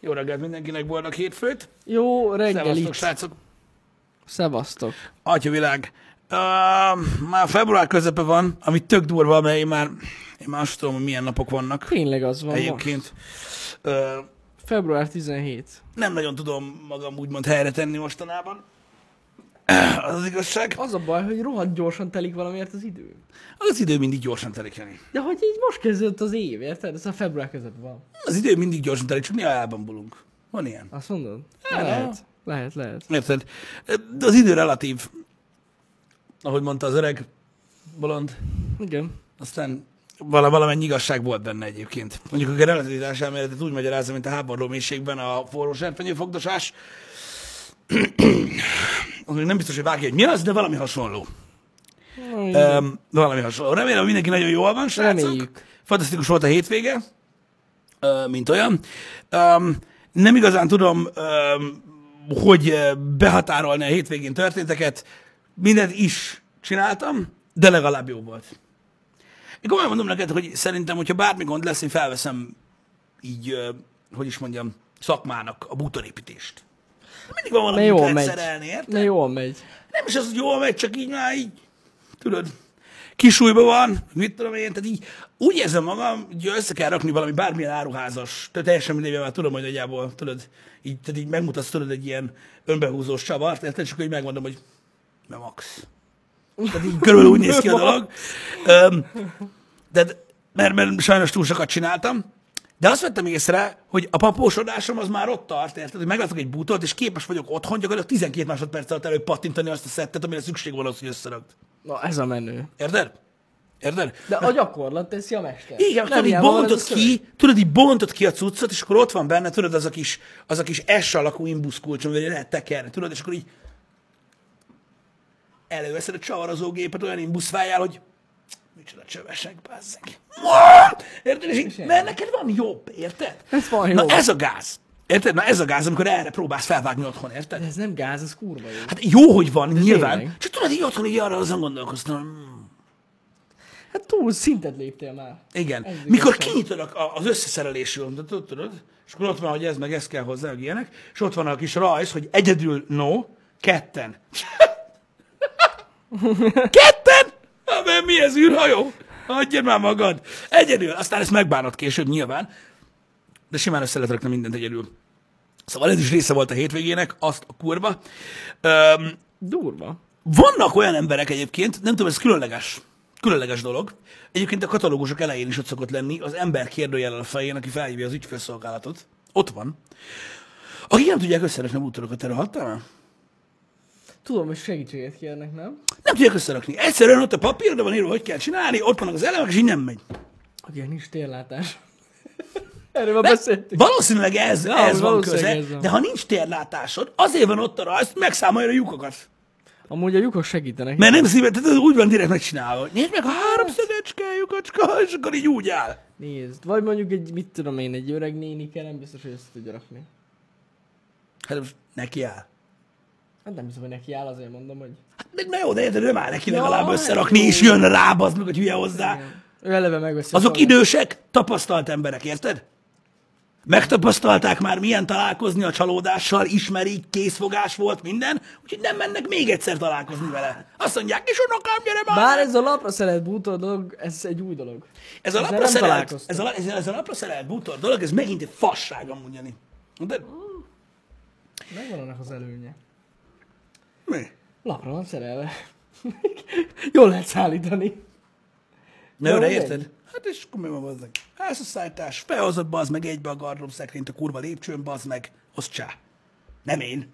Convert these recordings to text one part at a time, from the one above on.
Jó reggelt mindenkinek, boldog hétfőt. Jó Szevasztok, reggelit. srácok. Szevasztok. Atyavilág. Uh, már február közepe van, ami tök durva, mert én már, én már azt tudom, hogy milyen napok vannak Tényleg az van most. egyébként. Uh, Február 17. nem nagyon tudom magam úgymond helyre tenni mostanában. Az az igazság. Az a baj, hogy rohadt gyorsan telik valamiért az idő. Az idő mindig gyorsan telik, Jani. De hogy így most kezdődött az év, érted? Ez a február között van. Az idő mindig gyorsan telik, csak néha elbambulunk. Van ilyen. Azt mondod? Ja, lehet. Lehet, lehet. Érted? De az idő relatív. Ahogy mondta az öreg bolond. Igen. Aztán vala, valamennyi igazság volt benne egyébként. Mondjuk a relativitás elméletet úgy magyarázza, mint a háború mélységben a forró serpenyőfogdosás. Az még nem biztos, hogy vágja, hogy mi az, de valami hasonló. Um, valami hasonló. Remélem, mindenki nagyon jól van, srácok. Reméljük. Fantasztikus volt a hétvége, ö, mint olyan. Um, nem igazán tudom, um, hogy ö, behatárolni a hétvégén történteket. Mindent is csináltam, de legalább jó volt. Én komolyan mondom neked, hogy szerintem, hogyha bármi gond lesz, én felveszem így, ö, hogy is mondjam, szakmának a bútorépítést. Mindig van valami, jól megy. szerelni, érted? De jól megy. Nem is az, hogy jól megy, csak így már így, tudod, kisújban van, mit tudom én, tehát így úgy érzem magam, hogy össze kell rakni valami bármilyen áruházas, tehát teljesen mindegy, már tudom, hogy nagyjából, tudod, így, tehát így megmutatsz, tudod, egy ilyen önbehúzós csavart, érted, csak hogy megmondom, hogy nem max. Tehát így körülbelül úgy néz ki a dolog. Öm, de, mert, mert sajnos túl sokat csináltam, de azt vettem észre, hogy a papósodásom az már ott tart, érted, hogy meglátok egy bútort, és képes vagyok otthon gyakorlatilag 12 másodperc alatt előpattintani azt a szettet, amire szükség van az, hogy összerakd. Na, ez a menő. Érted? Érted? De a gyakorlat teszi a mester. Igen, tudod, így bontod ki, tudod, így bontod ki a cuccot, és akkor ott van benne, tudod, az a kis, az a kis S alakú imbusz kulcs, amivel lehet tekerni, tudod, és akkor így előveszed a csavarozógépet olyan imbuszfájjal, hogy micsoda csövesek, bazzeg. Érted? És így, mert neked van jobb, érted? Ez van Na jobb. ez a gáz. Érted? Na ez a gáz, amikor erre próbálsz felvágni otthon, érted? De ez nem gáz, ez kurva jó. Hát jó, hogy van, nyilván. tényleg. Csak tudod, így otthon így arra azon gondolkoztam, hmm, Hát túl szintet léptél már. Igen. Ez Mikor kinyitod az összeszerelésű tudod, tudod, és akkor ott van, hogy ez meg ez kell hozzá, meg ilyenek, és ott van a kis rajz, hogy egyedül no, ketten. ketten? Mi ez űrhajó? Adjad már magad. Egyedül. Aztán ezt megbánod később nyilván, de simán össze lehet rakni mindent egyedül. Szóval ez is része volt a hétvégének, azt a kurva. Öm, Durva. vannak olyan emberek egyébként, nem tudom, ez különleges, különleges dolog. Egyébként a katalógusok elején is ott szokott lenni az ember kérdőjellel a fején, aki felhívja az ügyfélszolgálatot. Ott van. Akik nem tudják összerakni a bútorokat, hallottál már? Tudom, hogy segítséget kérnek, nem? Nem tudják összerakni. Egyszerűen ott a papír, de van írva, hogy kell csinálni, ott vannak az elemek, és így nem megy. Ugye nincs térlátás. Erről már beszéltünk. Valószínűleg ez, Ja, ez van köze, ez van. de ha nincs térlátásod, azért van ott a rajz, megszámolja a lyukokat. Amúgy a lyukok segítenek. Mert nem szívet, tehát úgy van direkt megcsinálva. Nézd meg a három szögecske lyukacska, és akkor így úgy áll. Nézd, vagy mondjuk egy, mit tudom én, egy öreg nénike nem biztos, hogy össze tudja rakni. Hát neki áll. Hát nem hiszem, hogy neki áll, azért mondom, hogy... De, na jó, de érted, nem áll neki Ja, legalább hát összerakni, és jön rá, az meg, hogy hülye hozzá. Igen. Ő eleve megveszi. Azok szolgáltatást. idősek, tapasztalt emberek, érted? Megtapasztalták már, milyen találkozni a csalódással, ismerik, készfogás volt, minden, úgyhogy nem mennek még egyszer találkozni vele. Azt mondják, és unokám, gyere már! Bár ez a lapra szerelt bútor dolog, ez egy új dolog. Ez a lapra szerelt, ez a, ez, a, ez a lapra szerelt bútor dolog, ez megint egy fasság amúgy. De Megvan annak az előnye. Mi? Lapra van szerelve. Jól lehet szállítani. Na jó, de érted? Hát és akkor mi van bazdmeg? Házasszállítás, felhozott bazd meg egybe a gardrób szekrényt a kurva lépcsőn, bazd meg, osztsá. Nem én.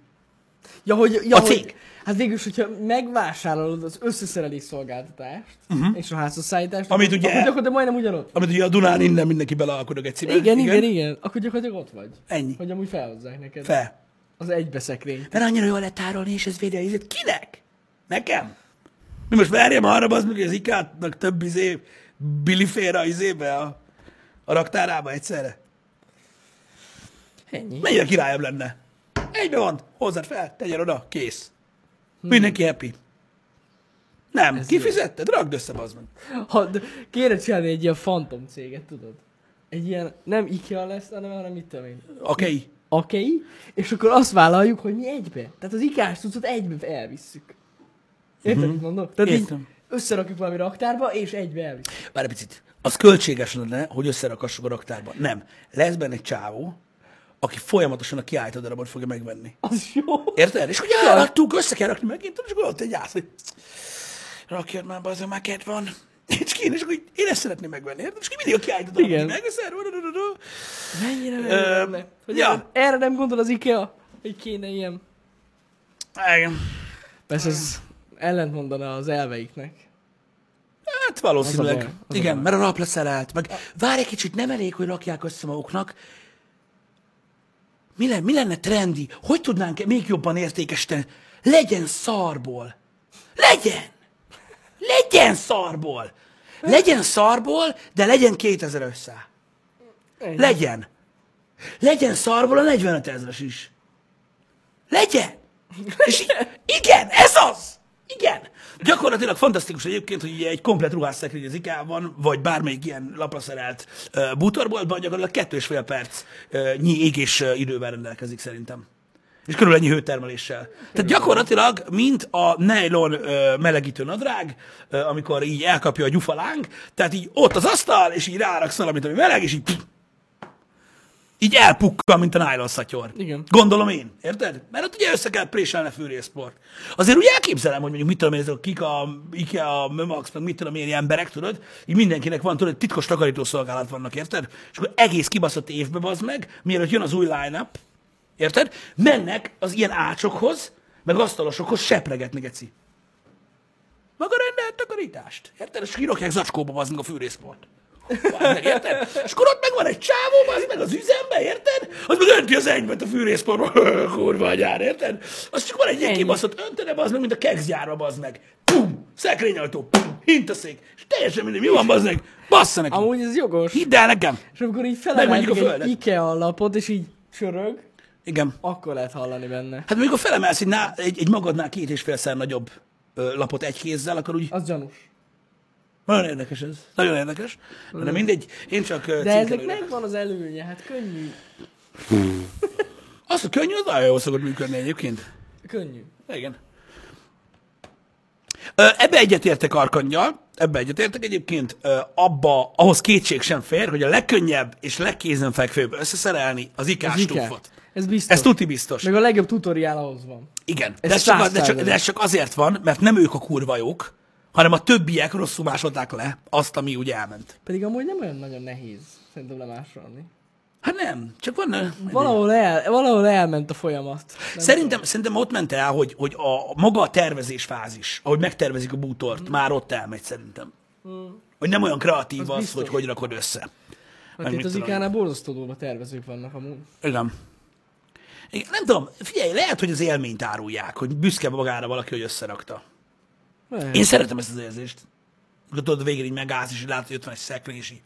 Ja, hogy, ja, A hogy, cég. Hát végülis, hogyha megvásárolod az összeszerelés szolgáltatást uh-huh. és a házasszállítást. Amit ugye- akkor gyakorlatilag majdnem ugyanott. Amit ugye a Dunán innen mindenki belealkodik egy szívben. Igen, igen, igen, igen. Akkor gyakorlatilag ott vagy. Ennyi. Hogy amúgy felhozzák neked. Fel. Az egybe szekrény. Mert annyira jól lehet tárolni, és ez védi a ízét. Kinek? Nekem? Mi most verjem arra, az meg, az ikátnak több izé, Billy fér a izébe, a, a raktárába egyszerre. Ennyi. Mennyire királyabb lenne? Egybe van, hozzad fel, tegyél oda, kész. Mindenki happy. Nem, Ez kifizetted, rakd össze, bazd meg. Ha, kéne csinálni egy ilyen fantom céget, tudod? egy ilyen, nem IKEA lesz, hanem, hanem mit tudom én. Oké. Okay. Akei, és akkor azt vállaljuk, hogy mi egybe. Tehát az ikás cuccot egybe elvisszük. Érted, Mhm. mit mondok? Tehát így Értem. összerakjuk valami raktárba, és egybe elvisszük. Várj egy picit. Az költséges lenne, hogy összerakassuk a raktárba. Nem. Lesz benne egy csávó, aki folyamatosan a kiállító darabot fogja megvenni. Az jó. Érted? És hogy elraktuk, össze kell rakni megint, és akkor ott egy ász, hogy rakjad már az a maket van. És kéne, és akkor így, én ezt szeretném megvenni, érted? És ki mindig a kiállító darabot Igen. így megveszel. Mennyire Ö, lenne. Hogy ja. erre- Erre nem gondol az IKEA, hogy kéne ilyen. Igen. Persze ez ellent mondana az elveiknek. Hát valószínűleg. Az a baj, az a Igen, baj. mert a rap leszerelt. Meg várj egy kicsit, nem elég, hogy rakják össze maguknak. Mi, le, mi lenne trendi? Hogy tudnánk még jobban értékesíteni? Legyen szarból. Legyen! Legyen szarból! Legyen szarból, de legyen 2000 össze. Legyen. Legyen szarból a 45 ezres is. Legyen. És így, igen, ez az. Igen. Gyakorlatilag fantasztikus egyébként, hogy egy komplet ruhásszekrény az IKEA-ban, vagy bármelyik ilyen lapra szerelt uh, bútorboltban gyakorlatilag kettő és fél perc uh, nyi égés uh, idővel rendelkezik szerintem. És körülbelül ennyi hőtermeléssel. Tehát gyakorlatilag, mint a nylon ö, melegítő nadrág, ö, amikor így elkapja a gyufalánk, tehát így ott az asztal, és így ráraksz valamit, ami meleg, és így pff, így elpukka, mint a nylon szatyor. Igen. Gondolom én, érted? Mert ott ugye össze kell préselni a fűrészport. Azért úgy elképzelem, hogy mondjuk mit tudom én, ezek kik a IKEA, Mömax, meg mit tudom én, ilyen emberek, tudod? Így mindenkinek van, tudod, titkos takarítószolgálat vannak, érted? És akkor egész kibaszott évbe az meg, mielőtt jön az új line-up, érted? Mennek az ilyen ácsokhoz, meg asztalosokhoz sepregetni, geci. Maga rendelt takarítást. Érted? És kirokják zacskóba az meg a fűrészport. Meg, érted? És akkor ott meg van egy csávó, az meg az üzembe, érted? Az meg önti az enyvet a fűrészportba, kurva agyár, érted? Az csak van egy ilyen kibaszott öntene, az meg, mint a kekszgyárba, az meg. Pum! Szekrényajtó, pum! Hintaszék. És teljesen mindegy, mi van, az meg? Bassza neki. Amúgy ez jogos. Hidd el nekem. És amikor így felemelik egy. IKEA lapot, és így csörög, Igen. akkor lehet hallani benne. Hát amikor felemelsz egy, ná, egy, egy magadnál két és félszer nagyobb ö, lapot egy kézzel, akkor úgy Az gyanús. nagyon érdekes ez. Nagyon érdekes. De mindegy, én csak De ezek megvan az előnye, hát könnyű. Az a könnyű, az nagyon jól szokott működni egyébként. Könnyű. Igen. Ebbe egyetértek Arkangyal, ebbe egyetértek egyébként, abba, ahhoz kétség sem fér, hogy a legkönnyebb és legkézenfekvőbb összeszerelni az ikás Az. Ez biztos. Ez tuti biztos. Meg a legjobb tutoriál ahhoz van. Igen, Ez de ez, csak, de, csak, de ez csak azért van, mert nem ők a kurva jók, hanem a többiek rosszul másolták le azt, ami úgy elment. Pedig amúgy nem olyan nagyon nehéz szerintem lemásolni. Hát nem, csak van... Valahol, el, valahol elment a folyamat. Nem Szerintem, szerintem ott ment el, hogy, hogy a maga a tervezés fázis, ahogy megtervezik a bútort, már ott elmegy szerintem. Hogy nem olyan kreatív Az az, biztos. hogy hogy rakod össze. Hát itt az ikánál borzasztó durva tervezők vannak amúgy. Igen. Nem tudom, figyelj, lehet, hogy az élményt árulják, hogy büszke magára valaki, hogy összerakta. Lehet. Én szeretem ezt az érzést. Akkor tudod, végén így megállsz, és látod, hogy ott van egy szekrény, és így...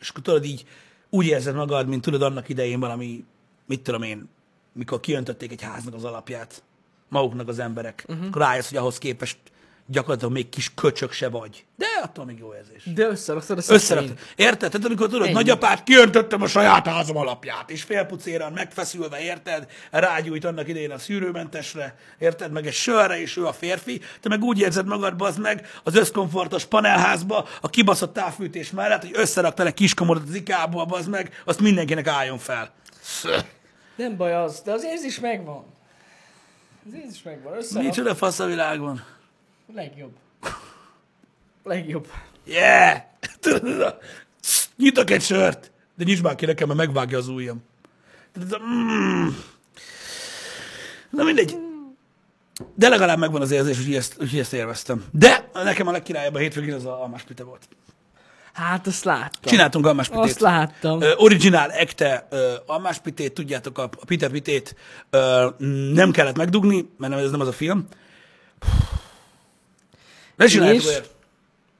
És akkor tudod, így úgy érzed magad, mint tudod annak idején valami, mit tudom én, mikor kiöntötték egy háznak az alapját, maguknak az emberek, uh-huh. akkor rájössz, hogy ahhoz képest gyakorlatilag még kis köcsök se vagy. De attól még jó érzés. De összeraktad a. Összeraktad. Érted? Tehát amikor tudod, Ennyi. nagyapát kiöntöttem a saját házam alapját, és félpucéran megfeszülve, érted? Rágyújt annak idején a szűrőmentesre, érted? Meg egy sörre, és ő a férfi. Te meg úgy érzed magad, bazd meg, az összkomfortos panelházba, a kibaszott távfűtés mellett, hogy összeraktál egy kiskomodot az ikából, bazd meg, azt mindenkinek álljon fel. Nem baj az, de az érzés megvan. Az érzés megvan. Micsoda fasz a világban. Legjobb. Legjobb. Yeah! Nyitok egy sört, de nyisd már ki nekem, mert megvágja az ujjam. Mm. Na mindegy. De legalább megvan az érzés, hogy ezt, hogy ezt élveztem. De nekem a legkirályabb a hétvégén az a almáspite volt. Hát azt láttam. Csináltunk almáspitét. Azt láttam. Ö, originál ekte ö, almáspitét, tudjátok, a, a Peter Pitét ö, nem kellett megdugni, mert nem, ez nem az a film. Ne csináljuk És? olyat.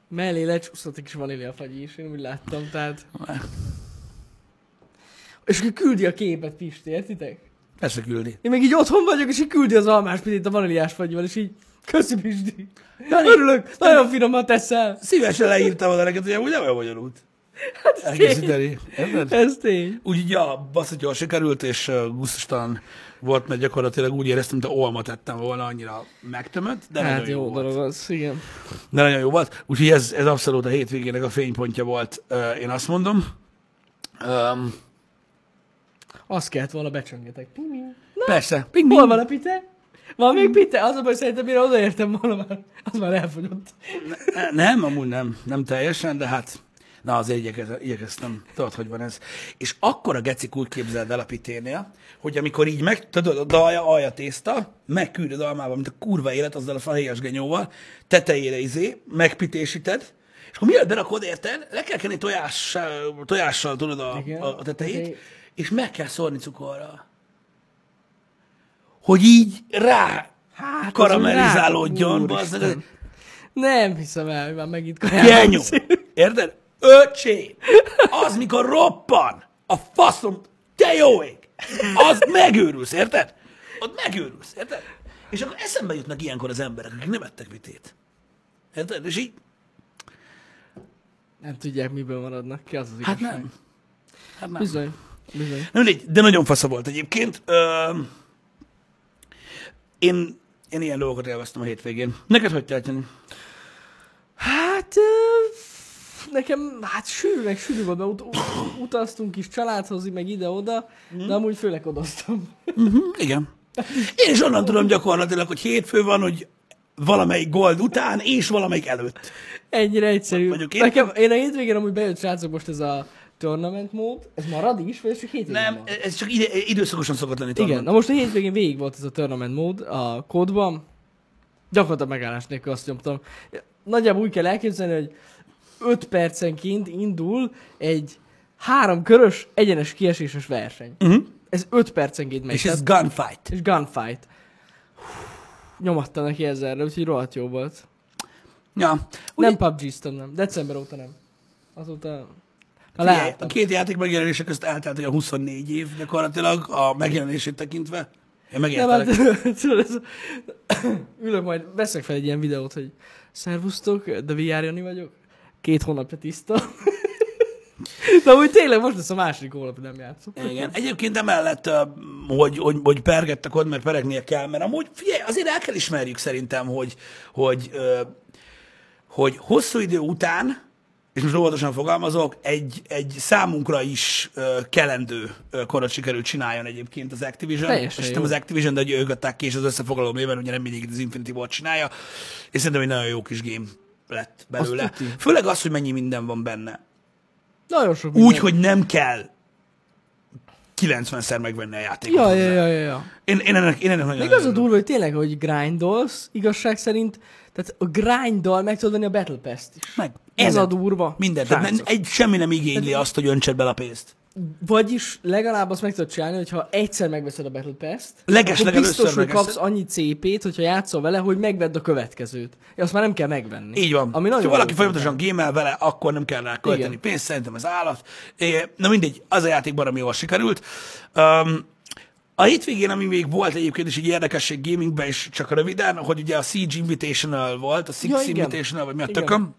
Mellé lecsúszott egy kis vaníliafagy is, én úgy láttam, tehát... És akkor küldi a képet Pisti, értitek? Persze küldi. Én még így otthon vagyok, és így küldi az almás pitét a vaníliás fagyval, és így köszi Pisti. Jani, Örülök, nagyon finoman teszel. Szívesen leírtam oda neked, hogy amúgy nem olyan bonyolult. elkészíteni. Érted? Ez tény. Úgy ja, basz, hogy jól sikerült, és uh, gusztustalan volt, mert gyakorlatilag úgy éreztem, mint a olma tettem volna, annyira megtömött, de Hát nagyon jó, jó volt. dolog az, igen. De nagyon jó volt. Úgyhogy ez, ez abszolút a hétvégének a fénypontja volt, én azt mondom. Um, Azt kellett volna becsöngetek. Persze. Ping, Hol van a pite? Van még pite? Az a baj, szerintem mire odaértem volna már, az már elfogyott. Ne- Nem, amúgy nem, nem teljesen, de hát na azért igyekez, igyekeztem, tudod, hogy van ez. És akkor a gecik úgy képzeld el a piténél, hogy amikor így meg, tudod, a dalja, alja tészta, megküldöd almába, mint a kurva élet, azzal a fahéjas genyóval, tetejére izé, megpitésíted, és akkor mielőtt berakod, érted, le kell kenni tojással, tojással tudod a, Igen. a, a tetejét, és meg kell szórni cukorra. Hogy így rá Hát, karamellizálódjon, meg. Úristen. Nem hiszem el, hogy már megint. Genyó. Érted? Öcsém. Az, mikor roppan. A faszom. Te jó ég. Az megőrülsz, érted? Ott megőrülsz, érted? És akkor eszembe jutnak ilyenkor az emberek, akik nem ettek vitét. Érted? És így, Nem tudják, miből maradnak ki, az az hát igazság. nem. Hát nem. Bizony. Bizony. Nem mindegy, de nagyon fasza volt egyébként. Ö, én, én ilyen dolgokat élveztem a hétvégén. Neked hogy telt? Hát, ö, nekem, hát sűrű, meg sűrű volt, mert ut- ut- utaztunk is családhoz, meg ide-oda, de amúgy főleg odoztam. Uh-huh, igen. Én is onnan tudom gyakorlatilag, hogy hétfő van, hogy valamelyik gold után, és valamelyik előtt. Ennyire egyszerű. Mondjuk én- Nekem, én a hétvégén amúgy bejött srácok most ez a tournament mód, ez marad is, vagy ez csak hétvégén Nem, van? ez csak ide, időszakosan szokott lenni. Igen, na most a hétvégén végig volt ez a tournament mód a kódban. Gyakorlatilag megállás nélkül azt nyomtam. Nagyjából úgy kell elképzelni, hogy 5 percenként indul egy három körös, egyenes kieséses verseny. Uh-huh. Ez 5 percenként megy. És ez gunfight. és gunfight. Nyomatta neki ezerre, úgyhogy rohadt jó volt. Ja. Ugye, Nem PUBG-ztam, nem. December óta nem. Azóta... Figyelj, a két játék megjelenése közt eltelt olyan 24 év gyakorlatilag a megjelenését tekintve. Én megértelek. hát, ülök majd, veszek fel egy ilyen videót, hogy szervusztok, de VR Jani vagyok. Két hónapja tiszta. De úgy tényleg most lesz a második hónap, nem játszom. Igen. Egyébként emellett, hogy, hogy, hogy pergettek ott, mert peregnie kell, mert amúgy, figyelj, azért el kell ismerjük szerintem, hogy, hogy, hogy hosszú idő után, és most óvatosan fogalmazok, egy, egy számunkra is kelendő ö, korot sikerült csináljon egyébként az Activision. Teljesen és nem az Activision, de hogy ők adták ki, és az összefoglaló néven ugye nem mindig az Infinity Ward csinálja. És szerintem egy nagyon jó kis game lett belőle. Azt tuti. Főleg az, hogy mennyi minden van benne. Nagyon sok Úgy, hogy nem kell 90-szer megvenni a játékot. Ja, ja, ja, ja, ja. Én, én, ennek, én ennek nagyon Még az a durva, hogy tényleg, hogy grindolsz, igazság szerint, tehát a grinddal meg tudod venni a Battle Pass-t is. Meg. Ez Mindent. a durva. Minden. Tehát nem, egy, semmi nem igényli azt, hogy öntsed bele a pénzt. Vagyis legalább azt meg tudod csinálni, hogyha egyszer megveszed a Battle Pass-t, Leges akkor biztos, hogy kapsz annyi CP-t, hogyha játszol vele, hogy megvedd a következőt. És azt már nem kell megvenni. Így van. Ami nagyon ha valaki folyamatosan gémel vele, akkor nem kell rá költeni Igen. pénzt, szerintem ez állat. Na mindegy, az a játék baromi jól sikerült. Um, a hétvégén, ami még volt egyébként is egy érdekesség gamingben, és csak röviden, hogy ugye a Siege Invitational volt, a Six Ja, ja, igen. Invitational, vagy mi a Igen. tököm,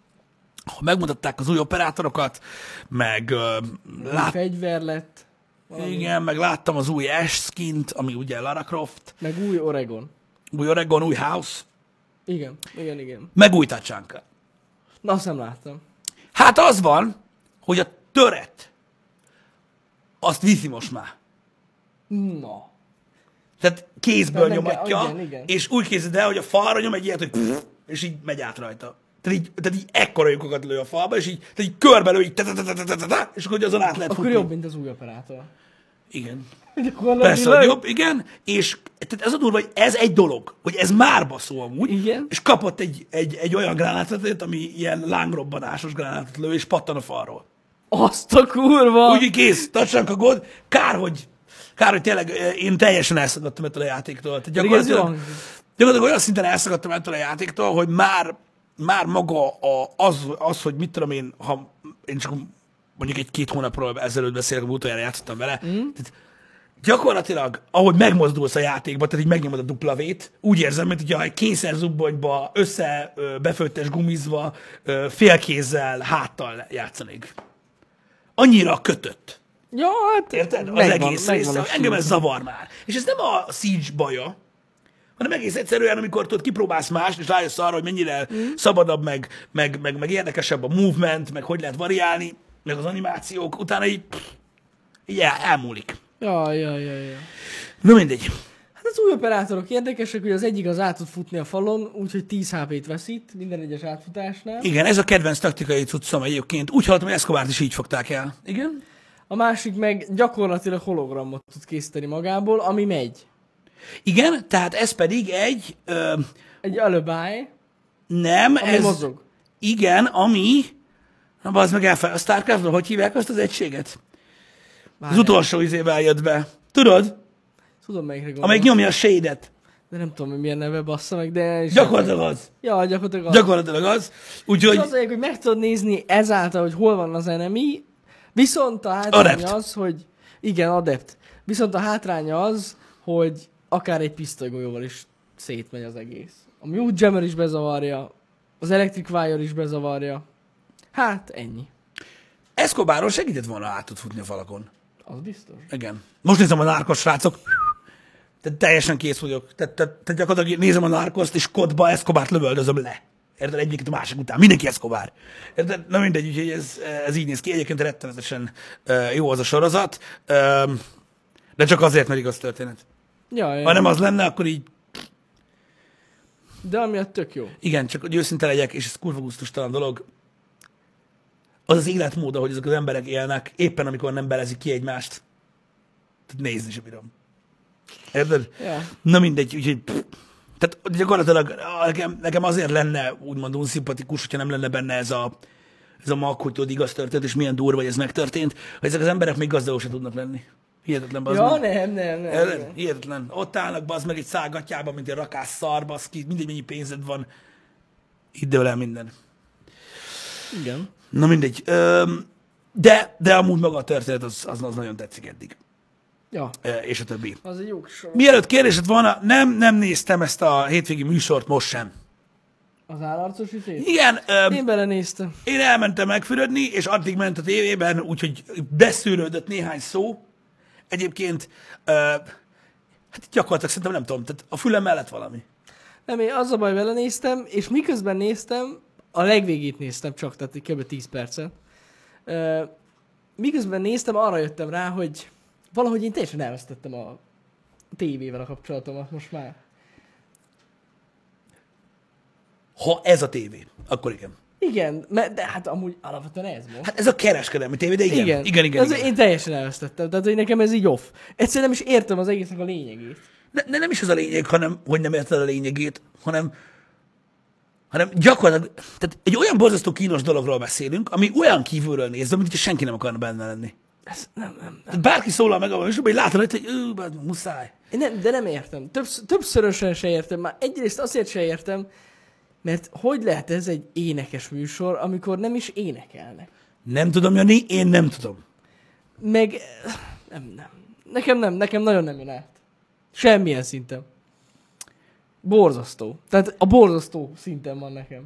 ahol megmutatták az új operátorokat, meg uh, lát, Fegyver lett, valami. igen, meg láttam az új Ash skint, ami ugye Lara Croft, meg új Oregon. új Oregon, új House, Igen, igen, igen. meg új Tachanka. Na, azt nem láttam. Hát az van, hogy a töret azt viszi most már. Na. Tehát kézből Nem kell- nyomatja, igen, igen. és úgy készíted el, hogy a falra nyom egy ilyet, hogy pff, és így megy át rajta tehát így, tehát így ekkora lyukokat lő a falba, és így, tehát így körbe lő, így, és akkor azon át lehet Akkor jobb, mint az új operátor. Igen. Persze, hogy jobb, igen, és tehát ez a durva, hogy ez egy dolog, hogy ez már baszó amúgy, igen. és kapott egy, egy, egy olyan gránátot, ami ilyen lángrobbanásos gránátot lő, és pattan a falról. Azt a kurva! Úgy kész, tartsanak a gond kár, hogy, kár, hogy tényleg eh, én teljesen elszakadtam ettől a játéktól. Tehát gyakorlatilag, gyakorlatilag olyan szinten elszakadtam ettől a játéktól, hogy már már maga a, az, az, hogy mit tudom én, ha én csak mondjuk egy-két hónapról ezelőtt beszélek, utoljára játszottam vele, mm. tehát gyakorlatilag, ahogy megmozdulsz a játékba, tehát így megnyomod a dupla vét, úgy érzem, mint hogyha egy kényszerzubbonyba, össze befőttes gumizva, félkézzel, háttal játszanék. annyira kötött. Ja, hát Érted? Az megvan- egész megvan része. Engem ez zavar már. És ez nem a Siege baja, hanem egész egyszerűen, amikor tudod, kipróbálsz mást, és rájössz arra, hogy mennyire Mm. szabadabb, meg, meg, meg, meg érdekesebb a movement, meg hogy lehet variálni, meg az animációk, utána így, pff, így el, elmúlik. Ja, ja, ja, ja. Na mindegy. Hát az új operátorok érdekesek, hogy az egyik az át tud futni a falon, úgyhogy 10 HP-t veszít minden egyes átfutásnál. Igen, ez a kedvenc taktikai cuccom egyébként. Úgy hallottam, hogy Escobart is így fogták el. Igen? A másik meg gyakorlatilag hologramot tud készíteni magából, ami megy. Igen, tehát ez pedig egy, ö, Egy alibi, nem, ami ez, mozog. igen, ami, na az meg elfel, a Starcraftban hogy hívják azt az egységet? Az Várjál. utolsó izével jött be. Tudod? Tudom melyikre gondolom. Amelyik nyomja a shade-et. De nem tudom, hogy milyen neve bassza meg, de... Gyakorlatilag az. Ja, gyakorlatilag az. Gyakorlatilag az. Úgyhogy az hogy meg tudod nézni ezáltal, hogy hol van az enemy, viszont a hátránya Adept. az, hogy igen, adept. Viszont a hátránya az, hogy akár egy pisztolygolyóval is szétmegy az egész. A Mute Jammer is bezavarja, az Electric Wire is bezavarja. Hát, ennyi. Escobaron segített volna át tud futni a falakon. Az biztos. Igen. Most nézem a nárkos srácok. Te teljesen kész vagyok. Te, te, te gyakorlatilag nézem a nárkoszt, és kodba Escobart lövöldözöm le. Érted? Egyiket a másik után. Mindenki Escobar. Érted? Na mindegy, úgyhogy ez, ez így néz ki. Egyébként rettenetesen jó az a sorozat. De csak azért, mert igaz történet. Ja, ja. Ha nem az lenne, akkor így De amiatt tök jó. Igen, csak hogy őszinte legyek, és ez kurva gusztustalan dolog, az az életmód, ahogy ezek az emberek élnek, éppen amikor nem belezik ki egymást. Tehát nézni sem bírom. Érted? Ja. Na mindegy, úgyhogy... pff. Tehát gyakorlatilag nekem, nekem azért lenne úgymond unszimpatikus, hogyha nem lenne benne ez a, ez a mag, hogy tudod, igaz történt, és milyen durva, hogy ez megtörtént, hogy ezek az emberek még gazdagok se tudnak lenni. Hihetetlen, bazd Ja, meg. nem, nem, nem. Érted? nem. Hihetetlen. Ott állnak, bazd meg egy szágatjában, mint egy rakás szar, baszki, mindegy, mennyi pénzed van. Itt dől el minden. Igen. Na mindegy. Öm, de, de amúgy maga a történet, az, az, az nagyon tetszik eddig. Ja, Ö, És a többi. az egy jó kis sor. Mielőtt kérdésed volna, nem, nem néztem ezt a hétvégi műsort most sem. Az állarcos ütét? Igen, öm, Én belenéztem. én elmentem megfürödni, és addig ment a tévében, úgyhogy beszűrődött néhány szó. Egyébként, ö, hát gyakorlatilag szerintem nem tudom, tehát a fülem mellett valami. Nem, én az a baj, vele néztem, és miközben néztem, a legvégét néztem csak, tehát kb. 10 percet. Ö, miközben néztem, arra jöttem rá, hogy valahogy én teljesen elvesztettem a tévével a kapcsolatomat most már. Ha ez a tévé, akkor igen. Igen, mert, de hát amúgy alapvetően ez most. Hát ez a kereskedelmi tévé, de igen. Igen, igen, igen. Ez, igen. Én teljesen elvesztettem, tehát hogy nekem ez így off. Egyszerűen nem is értem az egésznek a lényegét. De, de nem is az a lényeg, hanem, hogy nem érted a lényegét, hanem, hanem gyakorlatilag, tehát egy olyan borzasztó kínos dologról beszélünk, ami olyan kívülről néz, mint hogy senki nem akarna benne lenni. Ez nem, nem, nem. Tehát bárki szólal meg abban, és hogy látod, hogy ő, muszáj. Én nem, de nem értem. Többsz, többszörösen se értem. Már egyrészt azért se értem, mert hogy lehet ez egy énekes műsor, amikor nem is énekelnek? Nem tudom, Jani, én nem tudom. Meg eh, nem, nem. Nekem nem, nekem nagyon nem jön át. Semmilyen szinten. Borzasztó. Tehát a borzasztó szinten van nekem.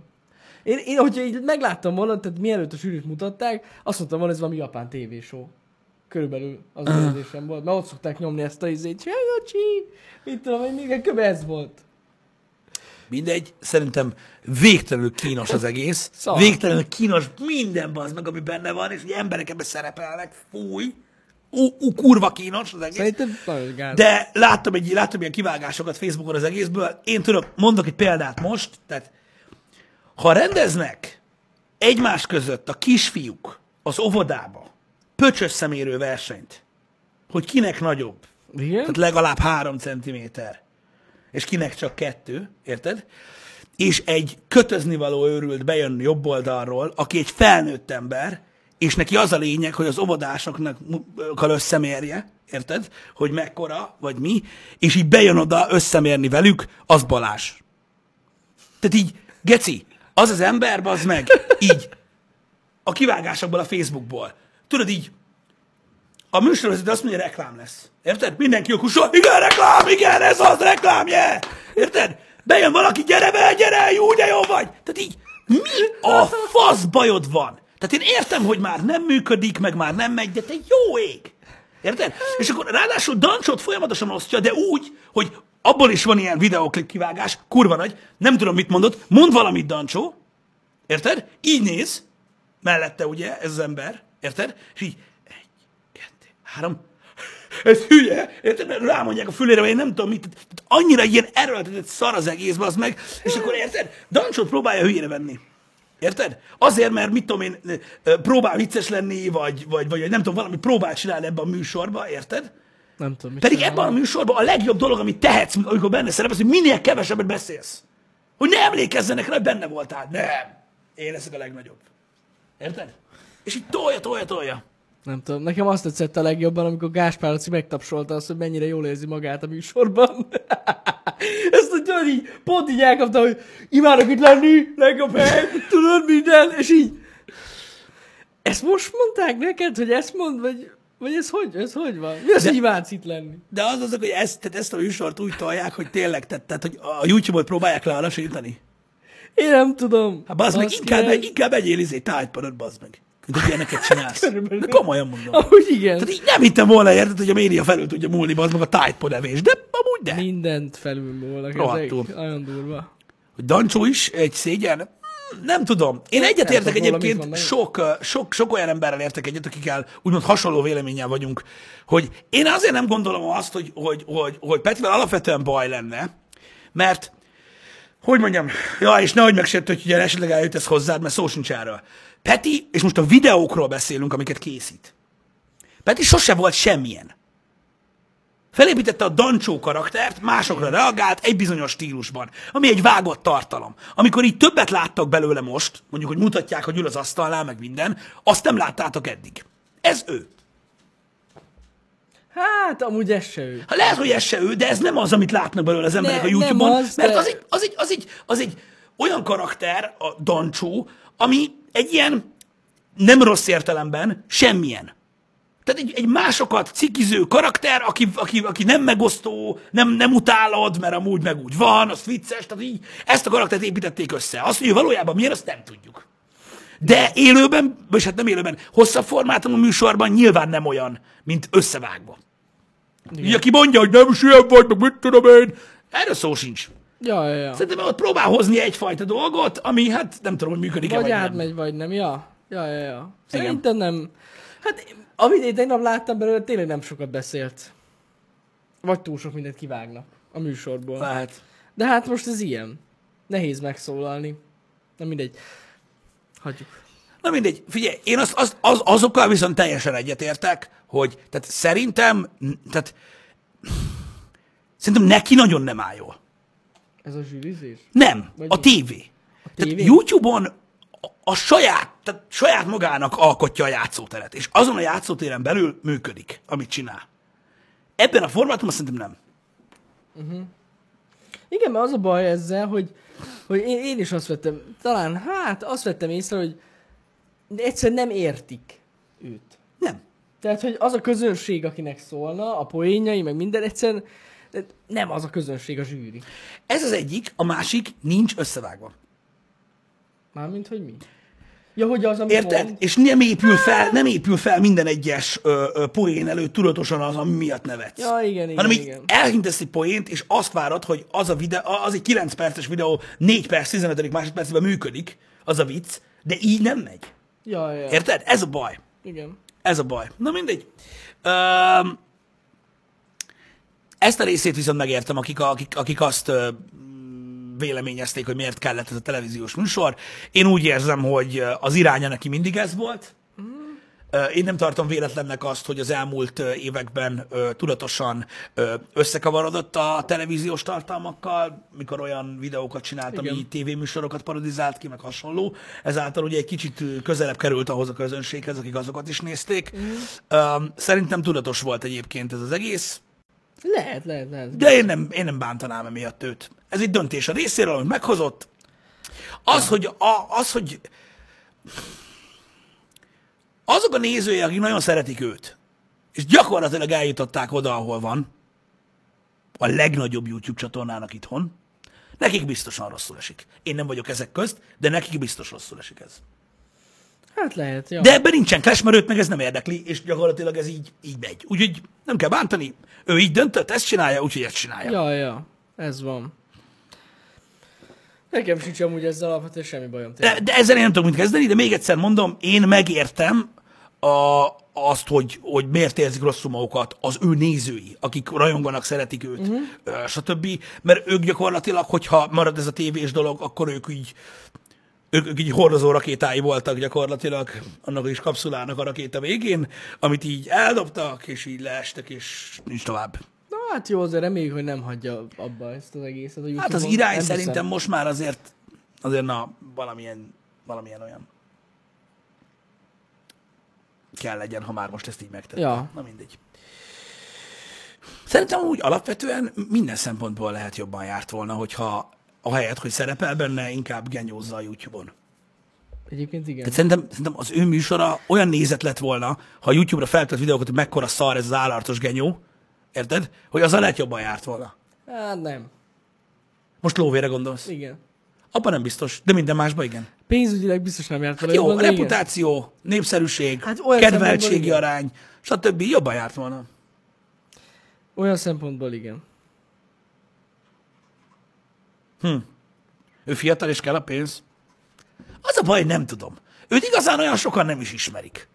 Én, én hogyha így megláttam volna, tehát mielőtt a sűrűt mutatták, azt mondtam volna, ez valami japán tévéshow. Körülbelül az az érzésem volt. Mert ott szokták nyomni ezt a izét. Csajocsi! Mit tudom, hogy még ez volt. Mindegy, szerintem végtelenül kínos az egész. Szar. Végtelenül kínos minden az meg, ami benne van, és hogy emberek ebbe szerepelnek. Fúj. Ú, ú, kurva kínos az egész. Szerintem. De láttam, egy, láttam ilyen kivágásokat Facebookon az egészből. Én tudok, mondok egy példát most, tehát ha rendeznek egymás között a kisfiúk az óvodába pöcsös szemérő versenyt, hogy kinek nagyobb, Igen? tehát legalább három centiméter, és kinek csak kettő, érted? És egy kötözni való őrült bejön jobb oldalról, aki egy felnőtt ember, és neki az a lényeg, hogy az óvodásoknak összemérje, érted? Hogy mekkora, vagy mi, és így bejön oda összemérni velük, az Balázs. Tehát így, geci, az az ember, az meg, így, a kivágásokból a Facebookból. Tudod így, a műsorvezető azt mondja, reklám lesz. Érted? Mindenki okusol, igen, reklám, igen, ez az reklám, yeah! Érted? Bejön valaki, gyere be, gyere, jó, de jó vagy. Tehát így, mi a fasz bajod van? Tehát én értem, hogy már nem működik, meg már nem megy, de te jó ég! Érted? És akkor ráadásul Dancsot folyamatosan osztja, de úgy, hogy abból is van ilyen videoklip kivágás, kurva nagy, nem tudom, mit mondott, mond valamit, Dancsó, érted? Így néz, mellette ugye ez az ember, érted? És így, három, ez hülye, érted? Rámondják a fülére, vagy én nem tudom mit, tehát annyira ilyen erőltetett szar az egész, az meg, és akkor érted? Dancsot próbálja hülyére venni. Érted? Azért, mert mit tudom én, próbál vicces lenni, vagy, vagy, vagy nem tudom, valami próbál csinálni ebben a műsorban, érted? Nem tudom, mit Pedig csinál. ebben a műsorban a legjobb dolog, amit tehetsz, amikor benne szerepelsz, hogy minél kevesebbet beszélsz. Hogy ne emlékezzenek rá, hogy benne voltál. Nem. Én leszek a legnagyobb. Érted? És így tolja, tolja, tolja. Nem tudom, nekem azt tetszett a legjobban, amikor Gáspár Laci megtapsolta azt, hogy mennyire jól érzi magát a műsorban. Ezt tudod így, pont így elkapta, hogy imádok itt lenni, legjobb hely, tudod minden, és így. Ezt most mondták neked, hogy ezt mond, vagy, vagy ez hogy, ez hogy van? Mi az, De- imádsz itt lenni? De az az, hogy ezt, tehát ezt a műsort úgy tolják, hogy tényleg, tehát, tehát hogy a YouTube-ot próbálják lealasítani. Én nem tudom. Hát bazd meg, inkább, inkább egyél izé tájtpadot, bazd meg. Mint hogy ilyeneket csinálsz. Körülbelül. Komolyan mondom. Ahogy igen. Tehát így nem hittem volna, érted, hogy a média felül tudja múlni, bazd meg a tájtpod evés. De amúgy de. Mindent felülmúlnak Rohadtul. ezek. Nagyon durva. hogy Dancsó is egy szégyen? Nem tudom. Én egyet értek egyébként, sok, sok, sok olyan emberrel értek egyet, akikkel úgymond hasonló véleménnyel vagyunk, hogy én azért nem gondolom azt, hogy, hogy, hogy, hogy Petivel alapvetően baj lenne, mert hogy mondjam, ja, és nehogy megsértő, hogy esetleg eljut ez hozzád, mert szó sincs erről. Peti, és most a videókról beszélünk, amiket készít. Peti sose volt semmilyen. Felépítette a Dancsó karaktert, másokra reagált egy bizonyos stílusban, ami egy vágott tartalom. Amikor így többet láttak belőle most, mondjuk, hogy mutatják, hogy ül az asztalnál, meg minden, azt nem láttátok eddig. Ez ő. Hát, amúgy ez se ő. Ha lehet, hogy ez se ő, de ez nem az, amit látnak belőle az emberek Ne- a YouTube-on, az, mert de- az egy, az, egy, az, egy, az egy olyan karakter, a Dancsó, ami egy ilyen nem rossz értelemben semmilyen. Tehát egy, egy másokat cikiző karakter, aki, aki, aki nem megosztó, nem, nem utálod, mert amúgy meg úgy van, az vicces, tehát így ezt a karaktert építették össze. Azt, hogy ő valójában milyen, azt nem tudjuk. De élőben, vagy hát nem élőben, hosszabb formátumú műsorban nyilván nem olyan, mint összevágva. Így, aki mondja, hogy nem ilyen vagy, meg mit tudom én, erről szó sincs. Ja, ja, ja. Szerintem ott próbál hozni egyfajta dolgot, ami hát nem tudom, hogy működik-e, Vagy vagy nem. átmegy, vagy nem. Ja, ja, ja. ja. Szerintem nem. Hát, amit én tegnap láttam belőle, tényleg nem sokat beszélt. Vagy túl sok mindent kivágnak a műsorból. Lehet. De hát most ez ilyen. Nehéz megszólalni. Na mindegy. Hagyjuk. Na mindegy, figyelj, én azt, azt, az, azokkal viszont teljesen egyetértek, hogy tehát szerintem, tehát szerintem neki nagyon nem áll jól. Ez a zsűrizés? Nem, Vagy a mi? tévé. tévé? Tehát YouTube-on a, a saját, tehát saját magának alkotja a játszóteret, és azon a játszótéren belül működik, amit csinál. Ebben a formátumban szerintem nem. Igen, mert az a baj ezzel, hogy, hogy én, én is azt vettem, talán hát azt vettem észre, hogy egyszerűen nem értik őt. Nem. Tehát, hogy az a közönség, akinek szólna, a poénjai, meg minden, egyszerűen nem az a közönség a zsűri. Ez az egyik, a másik nincs összevágva. Mármint, hogy mi? Ja, hogy az, amit Érted? mond. És nem épül fel, nem épül fel minden egyes ö, ö, poén előtt tudatosan az, ami miatt nevetsz. Ja, igen, igen, hanem igen. elhintesz egy poént, és azt várod, hogy az a videó, az egy 9 perces videó, 4 perc, 15. másodpercben működik, az a vicc, de így nem megy. Ja, ja. Érted? Ez a baj. Igen. Ez a baj. Na mindegy. Öm, ezt a részét viszont megértem, akik, akik, akik azt véleményezték, hogy miért kellett ez a televíziós műsor. Én úgy érzem, hogy az iránya neki mindig ez volt. Ö, Én nem tartom véletlennek azt, hogy az elmúlt években tudatosan összekavarodott a televíziós tartalmakkal, mikor olyan videókat csinált, Igen. ami tévéműsorokat parodizált ki, meg hasonló. Ezáltal ugye egy kicsit közelebb került ahhoz a közönséghez, akik azokat is nézték. Mm. Szerintem tudatos volt egyébként ez az egész, Lehet, lehet, lehet. de én nem, én nem bántanám emiatt őt. Ez egy döntés a részéről, amit meghozott. Az, hogy, a, az, hogy azok a nézői, akik nagyon szeretik őt, és gyakorlatilag eljutották oda, ahol van, a legnagyobb YouTube csatornának itthon, nekik biztosan rosszul esik. Én nem vagyok ezek közt, de nekik biztos rosszul esik ez. Hát lehet, ja. De ebben nincsen clash, mert őt meg ez nem érdekli, és gyakorlatilag ez így, így megy. Úgyhogy nem kell bántani, ő így döntött, ezt csinálja, úgyhogy ezt csinálja. Ja, ja, ez van. Nekem sincs amúgy ezzel alapvetően semmi bajom. tényleg. De, de ezzel én nem tudok mit kezdeni, de még egyszer mondom, én megértem a, azt, hogy, hogy miért érzik rosszul magukat az ő nézői, akik rajonganak, szeretik őt, uh-huh. stb. Mert ők gyakorlatilag, hogyha marad ez a tévés dolog, akkor ők így ők, ők így hordozó rakétái voltak gyakorlatilag annak is kapszulának a rakéta végén, amit így eldobtak, és így leestek, és nincs tovább. Na hát jó, azért reméljük, hogy nem hagyja abba ezt az egészet. A Hát az irány Nem szerintem hiszem. most már azért, azért na, valamilyen, valamilyen olyan kell legyen, ha már most ezt így megtette. Ja. Na mindegy. Szerintem úgy alapvetően minden szempontból lehet jobban járt volna, hogyha ahelyett, hogy szerepel benne, inkább genyózza a YouTube-on. Egyébként igen. Tehát szerintem, szerintem az ő műsora olyan nézet lett volna, ha a YouTube-ra feltört videókat, hogy mekkora szar ez az állartos genyó, érted? Hogy az a lehet jobban járt volna. Hát nem. Most lóvére gondolsz? Igen. Abban nem biztos, de minden másban igen. Pénzügyileg biztos nem járt vele Jó, jobban, de igen. reputáció, népszerűség, Hát olyan kedveltségi arány, stb. jobban járt volna. Olyan szempontból igen. Ő fiatal és kell a pénz. Az a baj, nem tudom. Őt igazán olyan sokan nem is ismerik.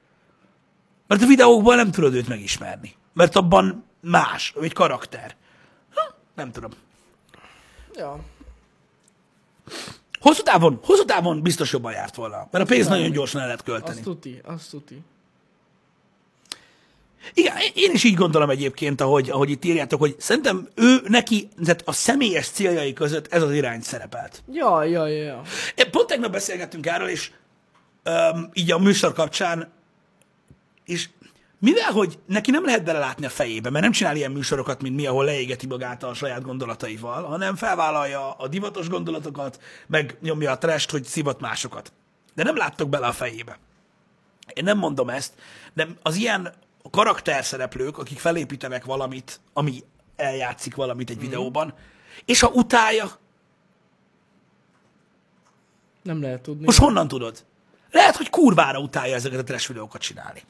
Mert a videókból nem tudod őt megismerni. Mert abban más, ő egy karakter. Ha, nem tudom. Ja. Hosszú távon, hosszú távon biztos jobban járt volna. Mert a pénz nagyon gyorsan el lehet költeni. Azt tuti, azt tuti. Igen, én is így gondolom egyébként, ahogy, ahogy itt írjátok, hogy szerintem ő neki, tehát a személyes céljai között ez az irány szerepelt. Ja, ja, ja, Pont tegnap beszélgettünk erről, és um, így a műsor kapcsán, és mivel, hogy neki nem lehet belelátni a fejébe, mert nem csinál ilyen műsorokat, mint mi, ahol leégeti magát a saját gondolataival, hanem felvállalja a divatos gondolatokat, meg nyomja a trest, hogy szivat másokat. De nem láttok bele a fejébe. Én nem mondom ezt, de az ilyen karakterszereplők, akik felépítenek valamit, ami eljátszik valamit egy videóban, és ha utálja, Nem lehet tudni. most honnan tudod? Lehet, hogy kurvára utálja ezeket a trash videókat csinálni.